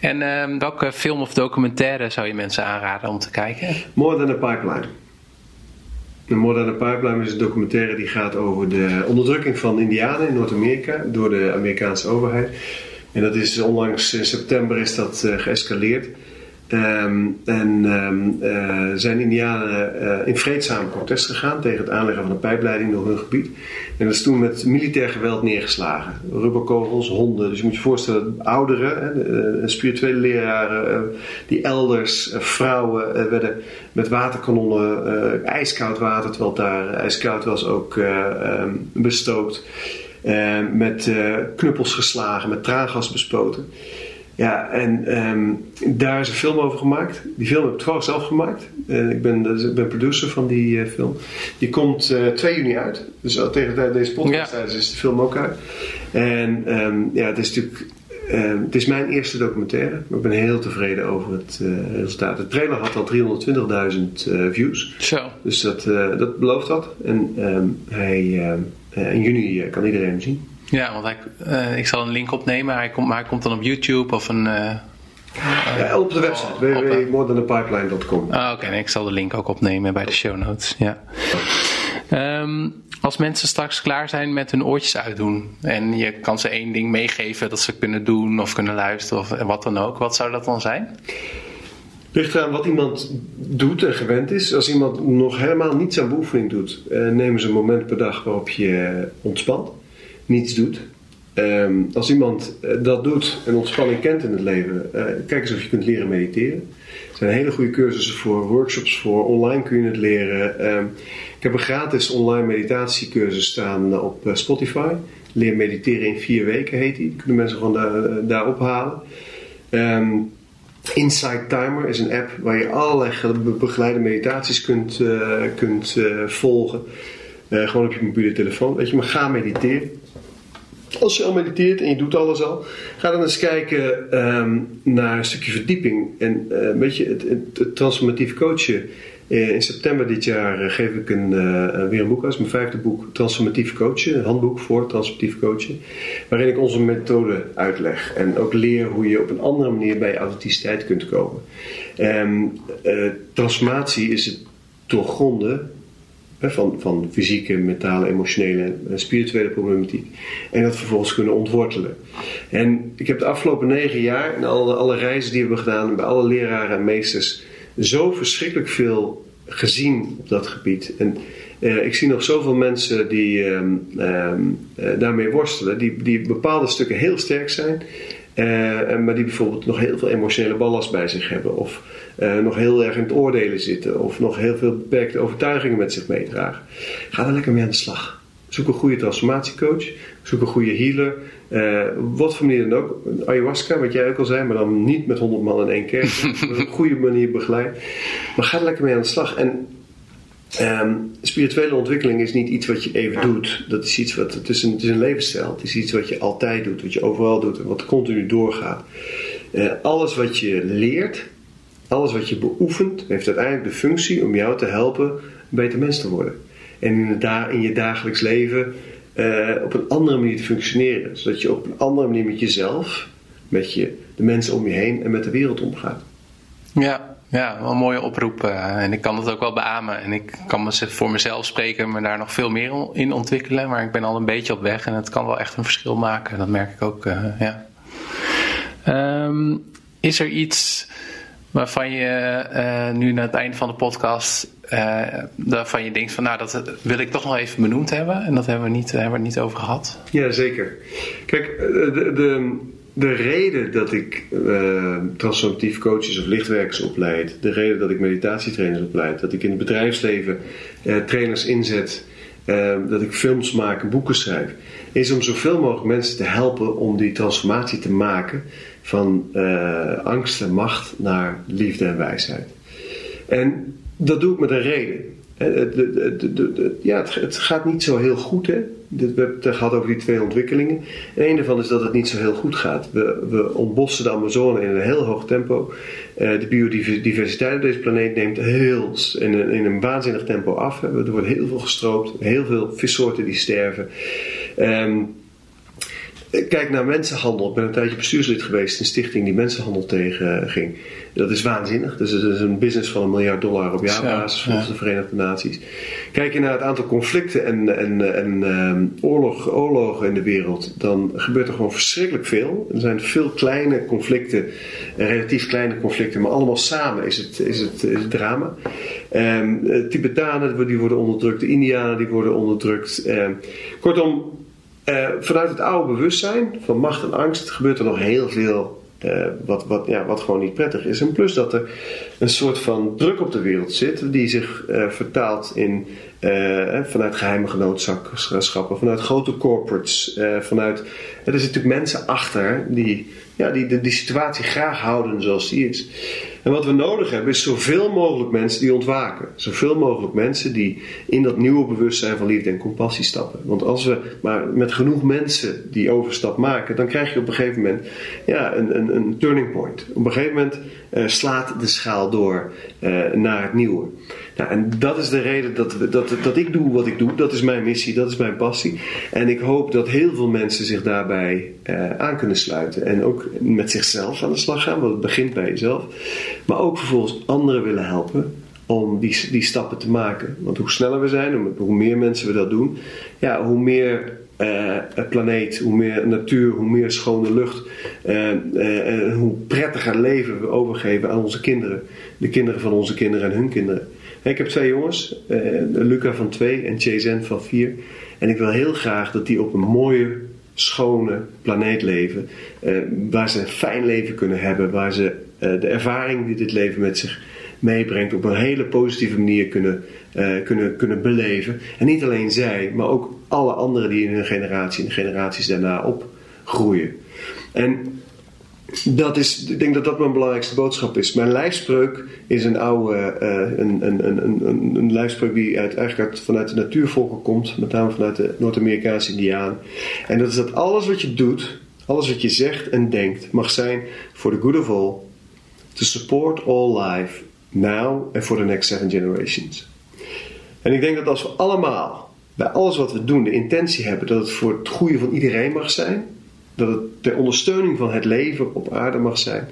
En ehm, welke film of documentaire zou je mensen aanraden om te kijken? More Than a Pipeline. De More Than a Pipeline is een documentaire die gaat over de onderdrukking van Indianen in Noord-Amerika door de Amerikaanse overheid. En dat is onlangs in september is dat eh, geëscaleerd. Ehm, en ehm, eh, zijn Indianen eh, in vreedzaam protest gegaan tegen het aanleggen van een pijpleiding door hun gebied. En dat is toen met militair geweld neergeslagen. Rubberkogels, honden. Dus je moet je voorstellen, ouderen, hè, eh, spirituele leraren, eh, die elders, eh, vrouwen eh, werden met waterkanonnen, eh, ijskoud water, terwijl daar ijskoud was, ook eh, ehm, bestookt. Eh, met eh, knuppels geslagen, met traangas bespoten. Ja, en ehm, daar is een film over gemaakt. Die film heb ik toevallig zelf gemaakt. Eh, ik, ben, dat ik ben producer van die eh, film. Die komt eh 2 juni uit. Dus al tegen de tijd deze podcast Ja. is, de film ook uit. En ehm, ja, het is natuurlijk... eh, het is mijn eerste documentaire. Maar ik ben heel tevreden over het eh, resultaat. De trailer had al 320.000 eh, views. Zo. Dus dat, eh, dat belooft wat. En ehm, hij, ehm, eh, in juni eh, kan iedereen hem zien. Ja, want hij, eh, ik zal een link opnemen, hij komt, maar hij komt dan op YouTube of een. eh, Ja, op de website op, eh, www.morethanthepipeline.com. Ah, oké, nee, ik zal de link ook opnemen bij de show notes. Ja. Ehm, als mensen straks klaar zijn met hun oortjes uitdoen en je kan ze één ding meegeven dat ze kunnen doen of kunnen luisteren of wat dan ook, wat zou dat dan zijn? Ligt eraan wat iemand doet en gewend is. Als iemand nog helemaal niets aan beoefening doet, neem eens een moment per dag waarop je ontspant, niets doet. Ehm, als iemand eh, dat doet en ontspanning kent in het leven, eh, kijk eens of je kunt leren mediteren. Er zijn hele goede cursussen voor, workshops voor, online kun je het leren. Ehm, ik heb een gratis online meditatiecursus staan eh, op Spotify. Leer mediteren in vier weken heet die. Die kunnen mensen gewoon daar, daar ophalen. Ehm Insight Timer is een app waar je allerlei begeleide meditaties kunt, kunt volgen. gewoon op je mobiele telefoon. Weet je, maar ga mediteren. Als je al mediteert en je doet alles al, ga dan eens kijken ehm, naar een stukje verdieping. En uh, weet je, het, het, transformatief coachen. Uh, in september dit jaar uh, geef ik een, weer een boek uit, mijn vijfde boek, Transformatief Coachen, een handboek voor transformatief coachen, waarin ik onze methode uitleg en ook leer hoe je op een andere manier bij je authenticiteit kunt komen. Um, transformatie is het doorgronden van, van fysieke, mentale, emotionele en spirituele problematiek. En dat vervolgens kunnen ontwortelen. En ik heb de afgelopen negen jaar en alle, alle reizen die we hebben gedaan, bij alle leraren en meesters, zo verschrikkelijk veel gezien op dat gebied. En uh, ik zie nog zoveel mensen die um, um, uh, daarmee worstelen, die, die bepaalde stukken heel sterk zijn, uh, maar die bijvoorbeeld nog heel veel emotionele ballast bij zich hebben. Of uh, nog heel erg in het oordelen zitten of nog heel veel beperkte overtuigingen met zich meedragen. Ga daar lekker mee aan de slag. Zoek een goede transformatiecoach, zoek een goede healer. Uh, wat voor manier dan ook. Ayahuasca, wat jij ook al zei, maar dan niet met honderd man in één keer. <laughs> op een goede manier begeleid. Maar ga er lekker mee aan de slag. En um, spirituele ontwikkeling is niet iets wat je even doet. Dat is iets wat, het is, een, het is een levensstijl. Het is iets wat je altijd doet, wat je overal doet en wat continu doorgaat. Uh, alles wat je leert, alles wat je beoefent heeft uiteindelijk de functie om jou te helpen een beter mens te worden. En in, in je dagelijks leven uh, op een andere manier te functioneren. Zodat je op een andere manier met jezelf, met je, de mensen om je heen en met de wereld omgaat. Ja, ja, wel een mooie oproep. Uh, en ik kan het ook wel beamen. En ik kan voor mezelf spreken, me daar nog veel meer in ontwikkelen. Maar ik ben al een beetje op weg en het kan wel echt een verschil maken. Dat merk ik ook, uh, ja. Um, is er iets waarvan je uh, nu naar het einde van de podcast, uh, waarvan je denkt van nou dat wil ik toch nog even benoemd hebben en dat hebben we niet, hebben we niet over gehad. Ja, zeker. Kijk, eh, de, de, de reden dat ik uh, transformatief coaches of lichtwerkers opleid, de reden dat ik meditatietrainers opleid, dat ik in het bedrijfsleven trainers inzet, dat ik films maak en boeken schrijf, is om zoveel mogelijk mensen te helpen om die transformatie te maken van uh, angst en macht naar liefde en wijsheid. En dat doe ik met een reden. De, de, de, ja, het, het, gaat niet zo heel goed. Hè? We hebben het gehad over die twee ontwikkelingen. En een daarvan is dat het niet zo heel goed gaat. We, we ontbossen de Amazone in een heel hoog tempo. Uh, de biodiversiteit op deze planeet neemt heel, in, een, in een waanzinnig tempo af. Er wordt heel veel gestroopt. Heel veel vissoorten die sterven. Um, Kijk naar mensenhandel. Ik ben een tijdje bestuurslid geweest in een stichting die mensenhandel tegen eh, ging. Dat is waanzinnig. Dus het is een business van een miljard dollar op jaarbasis volgens de Verenigde Naties. Kijk je naar het aantal conflicten en, en, en um, oorlog, oorlogen in de wereld, dan gebeurt er gewoon verschrikkelijk veel. Er zijn veel kleine conflicten, relatief kleine conflicten, maar allemaal samen is het, is het, is het drama. Um, Tibetanen die worden onderdrukt, de Indianen die worden onderdrukt. Um, kortom, uh, vanuit het oude bewustzijn van macht en angst gebeurt er nog heel veel uh, wat, wat, ja, wat gewoon niet prettig is. En plus dat er een soort van druk op de wereld zit die zich uh, vertaalt in vanuit geheime genootschappen, vanuit grote corporates, vanuit. er zitten natuurlijk mensen achter die, ja, die de, die situatie graag houden zoals die is. En wat we nodig hebben is zoveel mogelijk mensen die ontwaken. Zoveel mogelijk mensen die in dat nieuwe bewustzijn van liefde en compassie stappen. Want als we maar met genoeg mensen die overstap maken, dan krijg je op een gegeven moment ja, een, een, een turning point. Op een gegeven moment uh, slaat de schaal door uh, naar het nieuwe. Nou, en dat is de reden dat, dat, dat ik doe wat ik doe. Dat is mijn missie, dat is mijn passie. En ik hoop dat heel veel mensen zich daarbij uh, aan kunnen sluiten. En ook met zichzelf aan de slag gaan, want het begint bij jezelf. Maar ook vervolgens anderen willen helpen om die, die stappen te maken. Want hoe sneller we zijn, hoe meer mensen we dat doen, ja, hoe meer uh, planeet, hoe meer natuur, hoe meer schone lucht, uh, hoe prettiger leven we overgeven aan onze kinderen. De kinderen van onze kinderen en hun kinderen. Ik heb twee jongens, Luca van twee en Jason van vier. En ik wil heel graag dat die op een mooie, schone planeet leven. waar ze een fijn leven kunnen hebben, waar ze de ervaring die dit leven met zich meebrengt op een hele positieve manier kunnen, kunnen, kunnen beleven. En niet alleen zij, maar ook alle anderen die in hun generatie en de generaties daarna opgroeien. En dat is, ik denk dat dat mijn belangrijkste boodschap is. Mijn lijfspreuk is een oude, uh, een, een, een, een, een lijfspreuk die uit, eigenlijk uit, vanuit de natuurvolken komt, met name vanuit de Noord-Amerikaanse Indiaan. En dat is dat alles wat je doet, alles wat je zegt en denkt, mag zijn for the good of all, to support all life, now and for the next seven generations. En ik denk dat als we allemaal, bij alles wat we doen, de intentie hebben dat het voor het goede van iedereen mag zijn, dat het ter ondersteuning van het leven op aarde mag zijn.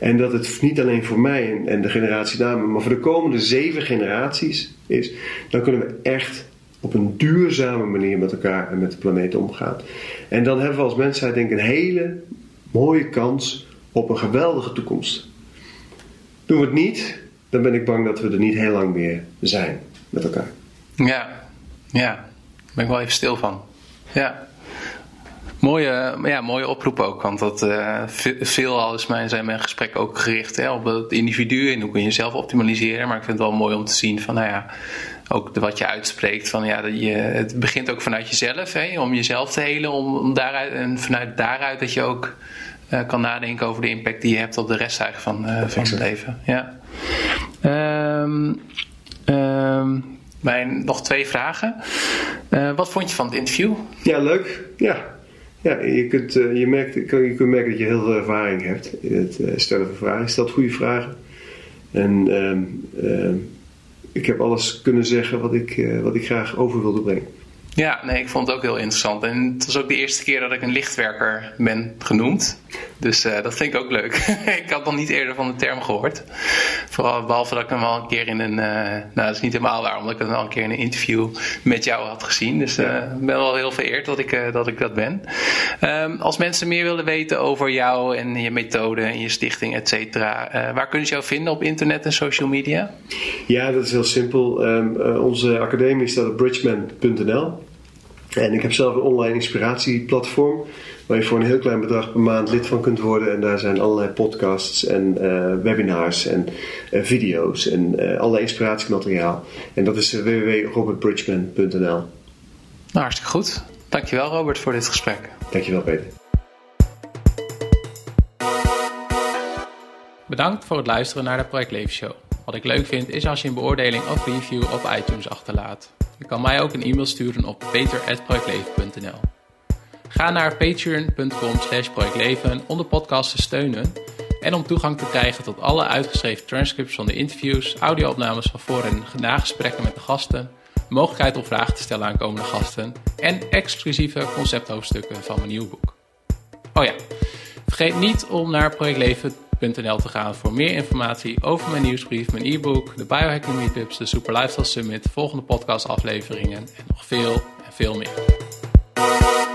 En dat het niet alleen voor mij en, de generatie na me, maar voor de komende zeven generaties is. Dan kunnen we echt op een duurzame manier met elkaar en met de planeet omgaan. En dan hebben we als mensheid denk ik een hele mooie kans op een geweldige toekomst. Doen we het niet, dan ben ik bang dat we er niet heel lang meer zijn met elkaar. Ja, ja. Daar ben ik wel even stil van. Ja. Mooie, ja, mooie oproep ook, want dat, uh, veel is mijn, zijn mijn gesprekken ook gericht hè, op het individu en hoe kun je jezelf optimaliseren. Maar ik vind het wel mooi om te zien van, nou ja, ook de, wat je uitspreekt, van ja, dat je, het begint ook vanuit jezelf, hè, om jezelf te helen, om, om daaruit, en vanuit daaruit dat je ook uh, kan nadenken over de impact die je hebt op de rest eigenlijk van, uh, van het leven. Ja. Um, um, mijn, nog twee vragen. Uh, wat vond je van het interview? Ja, leuk. Ja, ja, je, kunt, uh, je, merkt, je kunt merken dat je heel veel ervaring hebt in het uh, stellen van vragen. Je stelt goede vragen. En uh, ik heb alles kunnen zeggen wat ik, uh, wat ik graag over wilde brengen. Ja, nee, ik vond het ook heel interessant. En het was ook de eerste keer dat ik een lichtwerker ben genoemd. Dus uh, dat vind ik ook leuk. <laughs> ik had nog niet eerder van de term gehoord. Vooral behalve dat ik hem al een keer in een. Uh, nou, dat is niet helemaal waar, omdat ik hem al een keer in een interview met jou had gezien. Dus uh, ik ben wel heel vereerd dat ik, dat, ik dat ben. Um, als mensen meer willen weten over jou en je methode en je stichting, et cetera, waar kunnen ze jou vinden op internet en social media? Ja, dat is heel simpel. Um, onze academie staat op bridgeman.nl. En ik heb zelf een online inspiratieplatform waar je voor een heel klein bedrag per maand lid van kunt worden. En daar zijn allerlei podcasts en uh, webinars en uh, video's en uh, allerlei inspiratiemateriaal. En dat is www.robertbridgman.nl. Nou, hartstikke goed. Dankjewel Robert voor dit gesprek. Dankjewel Peter. Bedankt voor het luisteren naar de Project Leven Show. Wat ik leuk vind is als je een beoordeling of review op iTunes achterlaat. Je kan mij ook een e-mail sturen op peter.projectleven.nl Ga naar patreon.com slash projectleven om de podcast te steunen en om toegang te krijgen tot alle uitgeschreven transcripts van de interviews, audio-opnames van voor- en nagesprekken met de gasten, mogelijkheid om vragen te stellen aan komende gasten en exclusieve concepthoofdstukken van mijn nieuw boek. Oh ja, vergeet niet om naar NL te gaan voor meer informatie over mijn nieuwsbrief, mijn e-book, de biohacking meetups, de Super Lifestyle Summit, volgende podcastafleveringen en nog veel en veel meer.